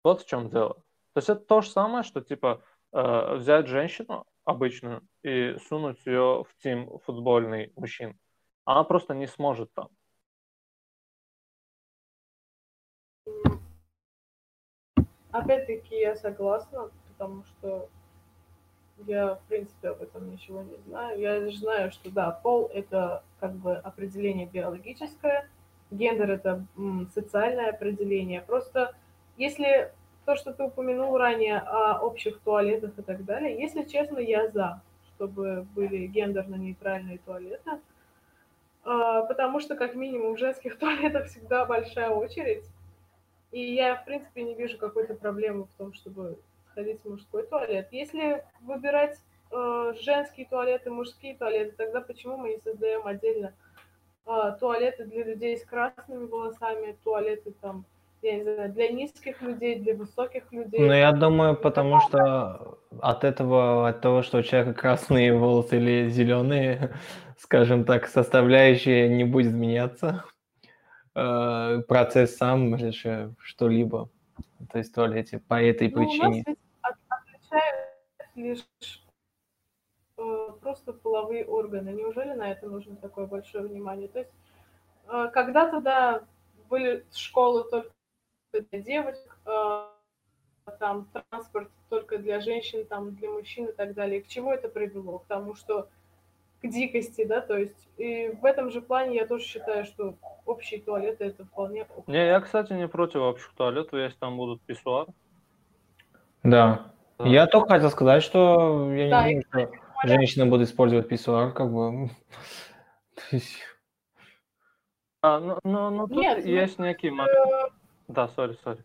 E: Вот в чем дело. То есть это то же самое, что типа э, взять женщину обычную и сунуть ее в тим футбольный мужчин. Она просто не сможет там.
C: Опять-таки я согласна, потому что я, в принципе, об этом ничего не знаю. Я лишь знаю, что да, пол это как бы определение биологическое, гендер это м, социальное определение. Просто если то, что ты упомянул ранее о общих туалетах и так далее, если честно, я за, чтобы были гендерно-нейтральные туалеты, а, потому что как минимум в женских туалетах всегда большая очередь, и я, в принципе, не вижу какой-то проблемы в том, чтобы сходить в мужской туалет. Если выбирать э, женские туалеты, мужские туалеты, тогда почему мы не создаем отдельно э, туалеты для людей с красными волосами, туалеты там, я не знаю, для низких людей, для высоких людей?
D: Ну, я думаю, потому что от этого, от того, что у человека красные волосы или зеленые, скажем так, составляющие не будет меняться, э, процесс сам или что-либо то есть в туалете по этой ну, причине. У
C: нас отличают лишь э, просто половые органы. Неужели на это нужно такое большое внимание? То есть э, когда-то, да, были школы только для девочек, э, там транспорт только для женщин, там для мужчин и так далее. К чему это привело? К тому, что к дикости, да, то есть и в этом же плане я тоже считаю, что общие туалеты это вполне...
E: Не, я, кстати, не против общих туалетов, если там будут писсуары.
D: Да. да. Я только хотел сказать, что я да, не думаю, что женщины будут использовать писсуар, как бы...
E: А, ну, ну, ну тут Нет, ну, есть ну, некий момент. Э... Да, сори, сори.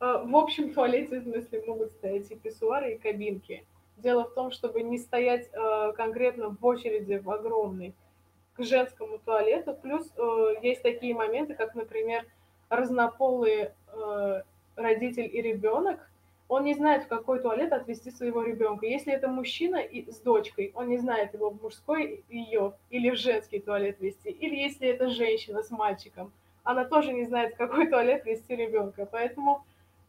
C: В общем туалете, в смысле, могут стоять и писсуары, и кабинки. Дело в том, чтобы не стоять э, конкретно в очереди в огромной к женскому туалету. Плюс э, есть такие моменты, как, например, разнополые э, родитель и ребенок. Он не знает, в какой туалет отвести своего ребенка. Если это мужчина и с дочкой, он не знает его в мужской ее или в женский туалет вести. Или если это женщина с мальчиком, она тоже не знает, в какой туалет вести ребенка. Поэтому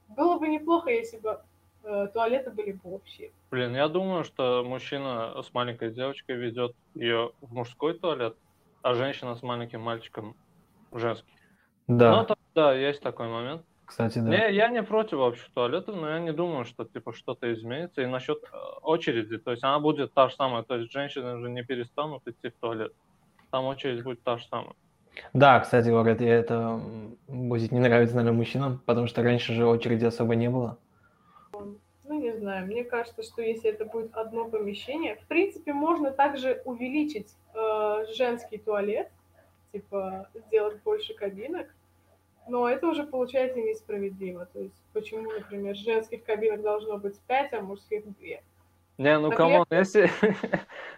C: было бы неплохо, если бы Э, туалеты были бы общие.
E: Блин, я думаю, что мужчина с маленькой девочкой ведет ее в мужской туалет, а женщина с маленьким мальчиком в женский. Да. Ну, да, есть такой момент.
D: Кстати, да.
E: Не, я не против общих туалетов, но я не думаю, что типа что-то изменится. И насчет э, очереди, то есть она будет та же самая, то есть женщины уже не перестанут идти в туалет. Там очередь будет та же самая.
D: Да, кстати, говорят, это будет не нравиться, наверное, мужчинам, потому что раньше же очереди особо не было
C: ну не знаю, мне кажется, что если это будет одно помещение, в принципе, можно также увеличить э, женский туалет, типа сделать больше кабинок, но это уже получается несправедливо. То есть почему, например, женских кабинок должно быть 5, а мужских 2?
E: Не, ну кому, если...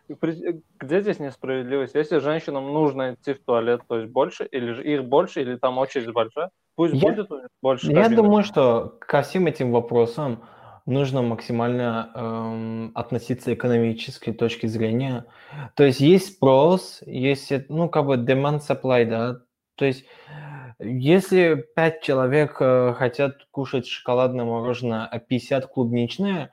E: Где здесь несправедливость? Если женщинам нужно идти в туалет, то есть больше, или их больше, или там очередь большая, пусть я... будет больше
D: Я думаю, что ко всем этим вопросам нужно максимально эм, относиться экономической точки зрения. То есть есть спрос, есть, ну, как бы demand supply, да, то есть если 5 человек э, хотят кушать шоколадное мороженое, а 50 клубничное,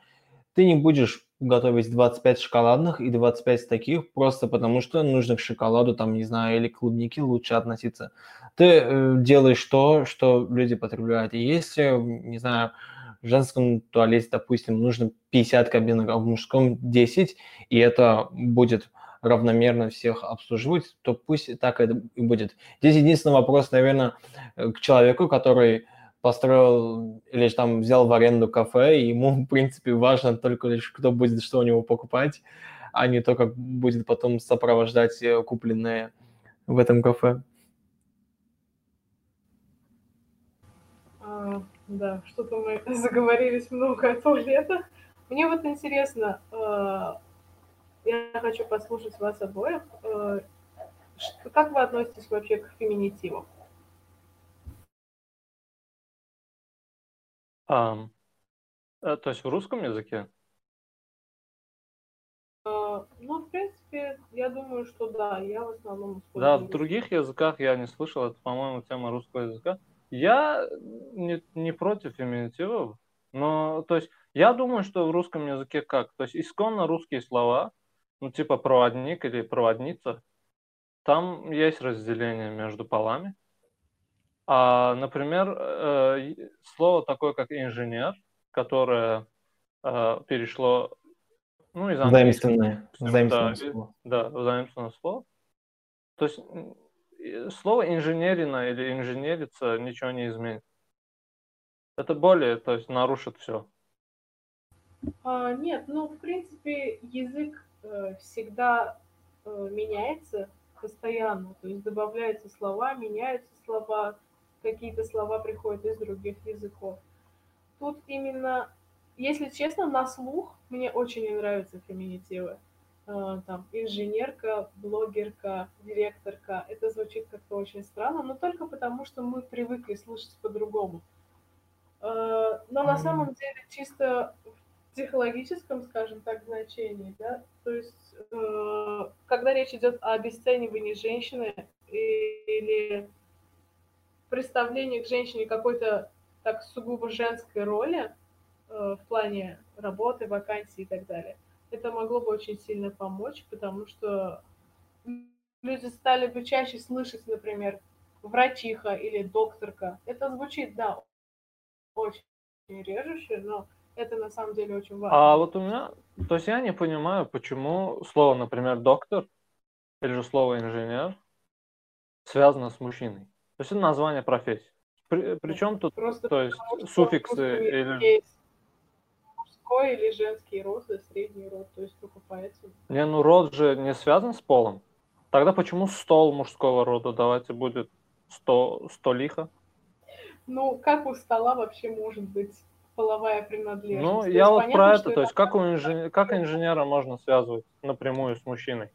D: ты не будешь готовить 25 шоколадных и 25 таких, просто потому что нужно к шоколаду, там, не знаю, или клубники лучше относиться. Ты э, делаешь то, что люди потребляют. И если, не знаю, в женском туалете, допустим, нужно 50 кабинок, а в мужском 10, и это будет равномерно всех обслуживать, то пусть так это и будет. Здесь единственный вопрос, наверное, к человеку, который построил или там взял в аренду кафе, и ему, в принципе, важно только лишь, кто будет что у него покупать, а не то, как будет потом сопровождать э, купленное в этом кафе.
C: А, да, что-то мы заговорились много о туалетах. Мне вот интересно, э, я хочу послушать вас обоих. Э, как вы относитесь вообще к феминитивам?
E: Um, то есть в русском языке?
C: Uh, ну, в принципе, я думаю, что да, я в основном
E: использую. Да, в других языках я не слышал, это, по-моему, тема русского языка. Я не, не против феминитивов, но, то есть, я думаю, что в русском языке как? То есть, исконно русские слова, ну, типа проводник или проводница, там есть разделение между полами. А, например, э, слово такое, как инженер, которое э, перешло ну, из.
D: Заимственное. Заимственное
E: да, слово. Да, заимственное слово. То есть слово инженерина или инженерица ничего не изменит. Это более, то есть нарушит все.
C: А, нет, ну, в принципе, язык э, всегда э, меняется постоянно. То есть добавляются слова, меняются слова, какие-то слова приходят из других языков. Тут именно, если честно, на слух мне очень не нравятся феминитивы. Э, там инженерка, блогерка, директорка. Это звучит как-то очень странно, но только потому, что мы привыкли слышать по-другому. Э, но на самом деле чисто в психологическом, скажем так, значении, да, то есть э, когда речь идет о обесценивании женщины или представлении к женщине какой-то так сугубо женской роли в плане работы, вакансий и так далее – это могло бы очень сильно помочь, потому что люди стали бы чаще слышать, например, врачиха или докторка. Это звучит, да, очень режуще, но это на самом деле очень важно.
E: А вот у меня, то есть я не понимаю, почему слово, например, доктор или же слово инженер связано с мужчиной. То есть это название профессии. При, причем тут, Просто то есть суффиксы или...
C: Мужской или женский род, и средний род, то есть только поэтому.
E: Не, ну род же не связан с полом. Тогда почему стол мужского рода? Давайте будет сто, столиха.
C: Ну, как у стола вообще может быть половая принадлежность?
E: Ну, то я вот понятно, про это, то есть как, у инженера, как инженера можно связывать напрямую с мужчиной?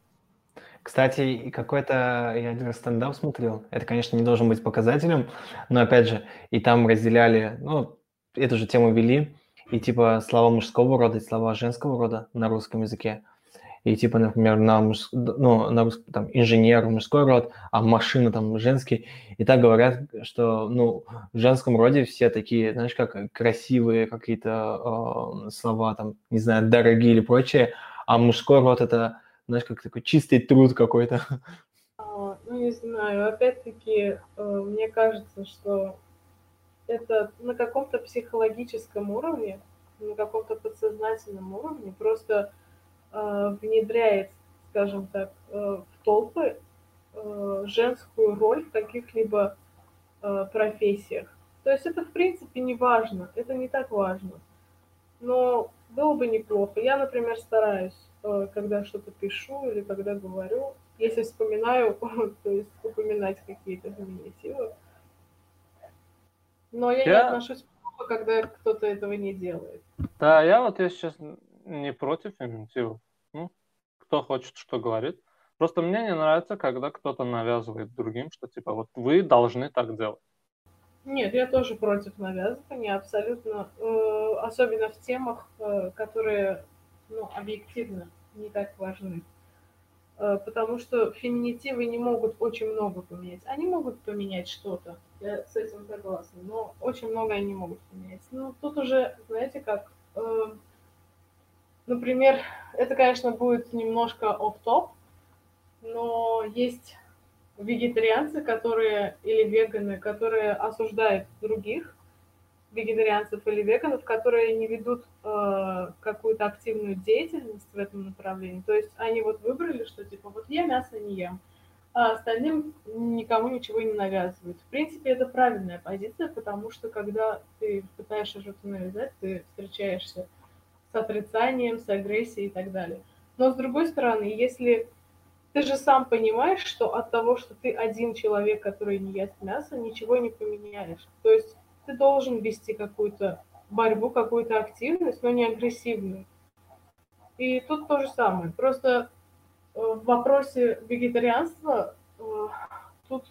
D: Кстати, какой-то я один стендап смотрел. Это, конечно, не должен быть показателем, но опять же, и там разделяли, ну, эту же тему вели, и типа слова мужского рода и слова женского рода на русском языке. И типа, например, на, муж... ну, на русском, там, инженер мужской род, а машина там женский. И так говорят, что ну, в женском роде все такие, знаешь, как красивые какие-то э, слова, там, не знаю, дорогие или прочее, а мужской род это, знаешь, как такой чистый труд какой-то.
C: А, ну, не знаю, опять-таки, э, мне кажется, что это на каком-то психологическом уровне, на каком-то подсознательном уровне просто э, внедряет, скажем так, э, в толпы женскую роль в каких-либо профессиях. То есть это в принципе не важно, это не так важно. Но было бы неплохо. Я, например, стараюсь, когда что-то пишу или когда говорю, если вспоминаю, то есть упоминать какие-то феминитивы, но я, я... не отношусь плохо, когда кто-то этого не делает.
E: Да, я вот я сейчас не против феминитивов. Ну, кто хочет, что говорит. Просто мне не нравится, когда кто-то навязывает другим, что типа вот вы должны так делать.
C: Нет, я тоже против навязывания, абсолютно. Э, особенно в темах, э, которые, ну, объективно не так важны. Э, потому что феминитивы не могут очень много поменять. Они могут поменять что-то, я с этим согласна, но очень много они могут поменять. Ну, тут уже, знаете как, э, например, это, конечно, будет немножко оф-топ, но есть вегетарианцы, которые, или веганы, которые осуждают других, вегетарианцев или веганов, которые не ведут э, какую-то активную деятельность в этом направлении. То есть они вот выбрали, что типа вот я мясо не ем. а остальным никому ничего не навязывают. В принципе, это правильная позиция, потому что когда ты пытаешься что-то навязать, ты встречаешься с отрицанием, с агрессией и так далее. Но с другой стороны, если ты же сам понимаешь, что от того, что ты один человек, который не ест мясо, ничего не поменяешь. То есть ты должен вести какую-то борьбу, какую-то активность, но не агрессивную. И тут то же самое. Просто э, в вопросе вегетарианства э, тут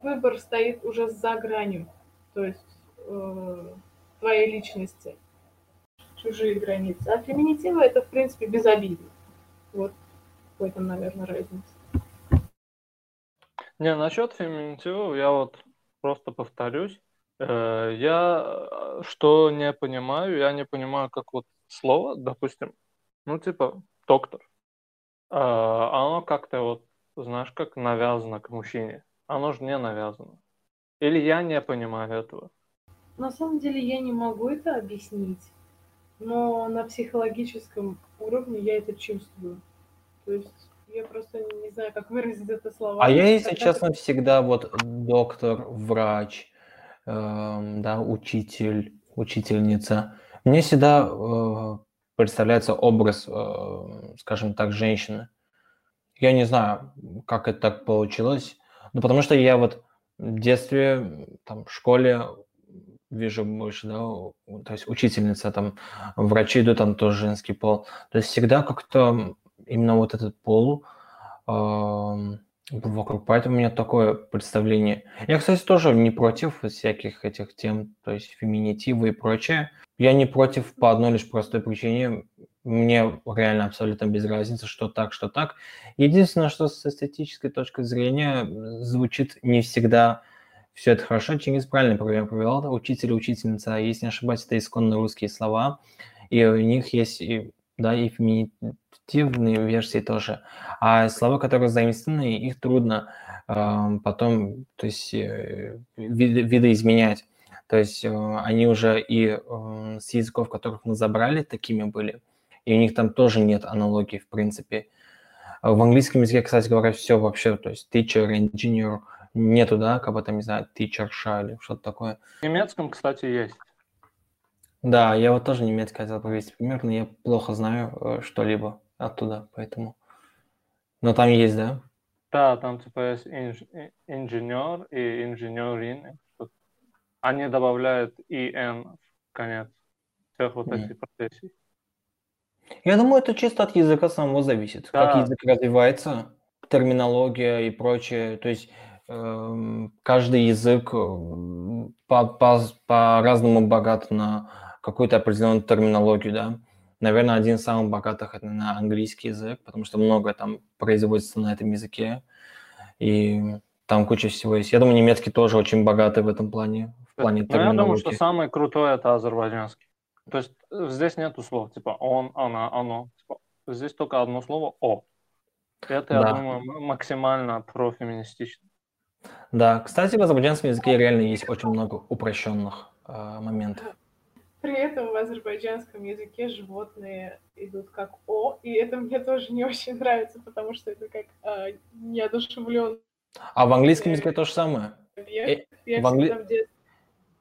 C: выбор стоит уже за гранью, то есть э, твоей личности, чужие границы. А феминитивы это, в принципе, безобидно. Вот в этом, наверное, разница.
E: Не, насчет феминитивов я вот просто повторюсь. Я что не понимаю, я не понимаю, как вот слово, допустим, ну, типа, доктор, а, оно как-то вот, знаешь, как навязано к мужчине. Оно же не навязано. Или я не понимаю этого?
C: На самом деле я не могу это объяснить, но на психологическом уровне я это чувствую. То есть я просто не знаю, как выразить это словами.
D: А я, если честно, всегда вот доктор, врач, да, учитель, учительница. Мне всегда э, представляется образ, э, скажем так, женщины. Я не знаю, как это так получилось, но потому что я вот в детстве, там, в школе вижу больше, да, то есть учительница, там, врачи идут, там тоже женский пол. То есть всегда как-то именно вот этот пол э, вокруг. Поэтому у меня такое представление. Я, кстати, тоже не против всяких этих тем, то есть феминитивы и прочее. Я не против по одной лишь простой причине. Мне реально абсолютно без разницы, что так, что так. Единственное, что с эстетической точки зрения звучит не всегда все это хорошо. Чингис правильно пример привел. Учитель учительница, если не ошибаюсь, это исконно русские слова. И у них есть и, да, и феминитивные версии тоже. А слова, которые заимствованы, их трудно э, потом то есть, э, виды, видоизменять. То есть э, они уже и э, с языков, которых мы забрали, такими были, и у них там тоже нет аналогии, в принципе. В английском языке, кстати говоря, все вообще, то есть teacher, engineer, нету, да, как бы там, не знаю, teacher, или что-то такое.
E: В немецком, кстати, есть.
D: Да, я вот тоже немецкий хотел привести пример, но я плохо знаю э, что-либо оттуда, поэтому... Но там есть, да?
E: Да, там типа есть инженер и инженерин они добавляют «ин» в конец всех вот mm. этих профессий.
D: Я думаю, это чисто от языка самого зависит. Да. Как язык развивается, терминология и прочее. То есть э, каждый язык по, по, по-разному богат на какую-то определенную терминологию, да. Наверное, один из самых богатых это на английский язык, потому что много там производится на этом языке. И там куча всего есть. Я думаю, немецкий тоже очень богатый в этом плане в плане
E: ну, Я думаю, что самое крутое это азербайджанский. То есть э, здесь нету слов, типа он, она, оно. Типа, здесь только одно слово «о». Это, да. я думаю, максимально профеминистично.
D: Да, кстати, в азербайджанском языке реально есть очень много упрощенных э, моментов.
C: При этом в азербайджанском языке животные идут как «о», и это мне тоже не очень нравится, потому что это как э, неодушевленный.
D: А в английском языке то же самое? Я, э, в, англи...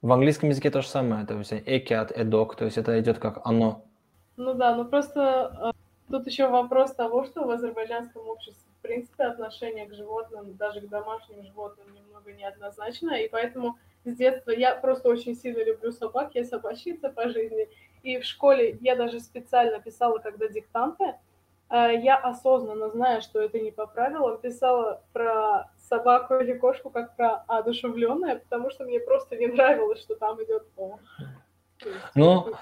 D: в английском языке то же самое, то есть экиат, эдок, то есть это идет как оно.
C: Ну да, ну просто э, тут еще вопрос того, что в азербайджанском обществе, в принципе, отношение к животным, даже к домашним животным немного неоднозначно, и поэтому с детства я просто очень сильно люблю собак, я собачница по жизни, и в школе я даже специально писала, когда диктанты, э, я осознанно, зная, что это не по правилам, писала про собаку или кошку как про одушевленное, потому что мне просто не нравилось, что там идет О.
D: Ну,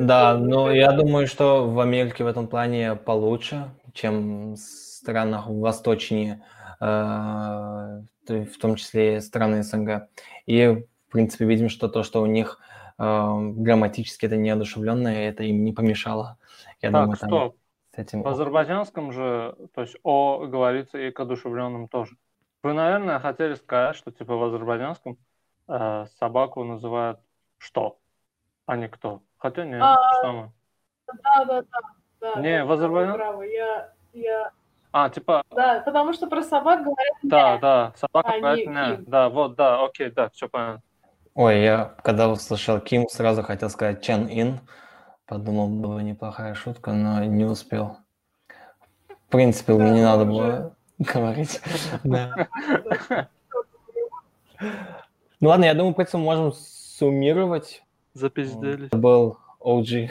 D: да, но я думаю, что в Америке в этом плане получше, чем в странах восточнее, э, в том числе страны СНГ. И, в принципе, видим, что то, что у них э, грамматически это неодушевленное, это им не помешало.
E: Я так, думаю, там стоп. С этим... В азербайджанском же, то есть О говорится и к одушевленным тоже. Вы, наверное, хотели сказать, что типа в азербайджанском э, собаку называют что, а не кто. Хотя нет, а, что мы.
C: Да, да, да. да
E: не,
C: да,
E: в азербайджанском...
C: Я, я,
E: А, типа,
C: Да, потому что про собак говорят
E: да,
C: «мя».
E: да, собака,
C: А, не
E: поэтому,
C: Ким.
E: да, вот, да, окей, да, все понятно.
D: Ой, я когда услышал Ким, сразу хотел сказать Чен Ин. Подумал, была неплохая шутка, но не успел. В принципе, мне не
C: Да,
D: надо
C: уже.
D: было говорить. Да. Ну ладно, я думаю, в принципе, можем суммировать.
E: Запиздели.
D: Это был OG.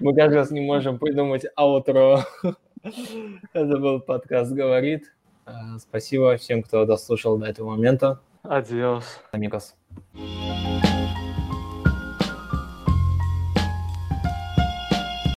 D: Мы каждый раз не можем придумать аутро. Это был подкаст «Говорит». Э, Спасибо всем, кто дослушал до этого момента.
E: Адиос.
D: Амигос.
C: Adiós.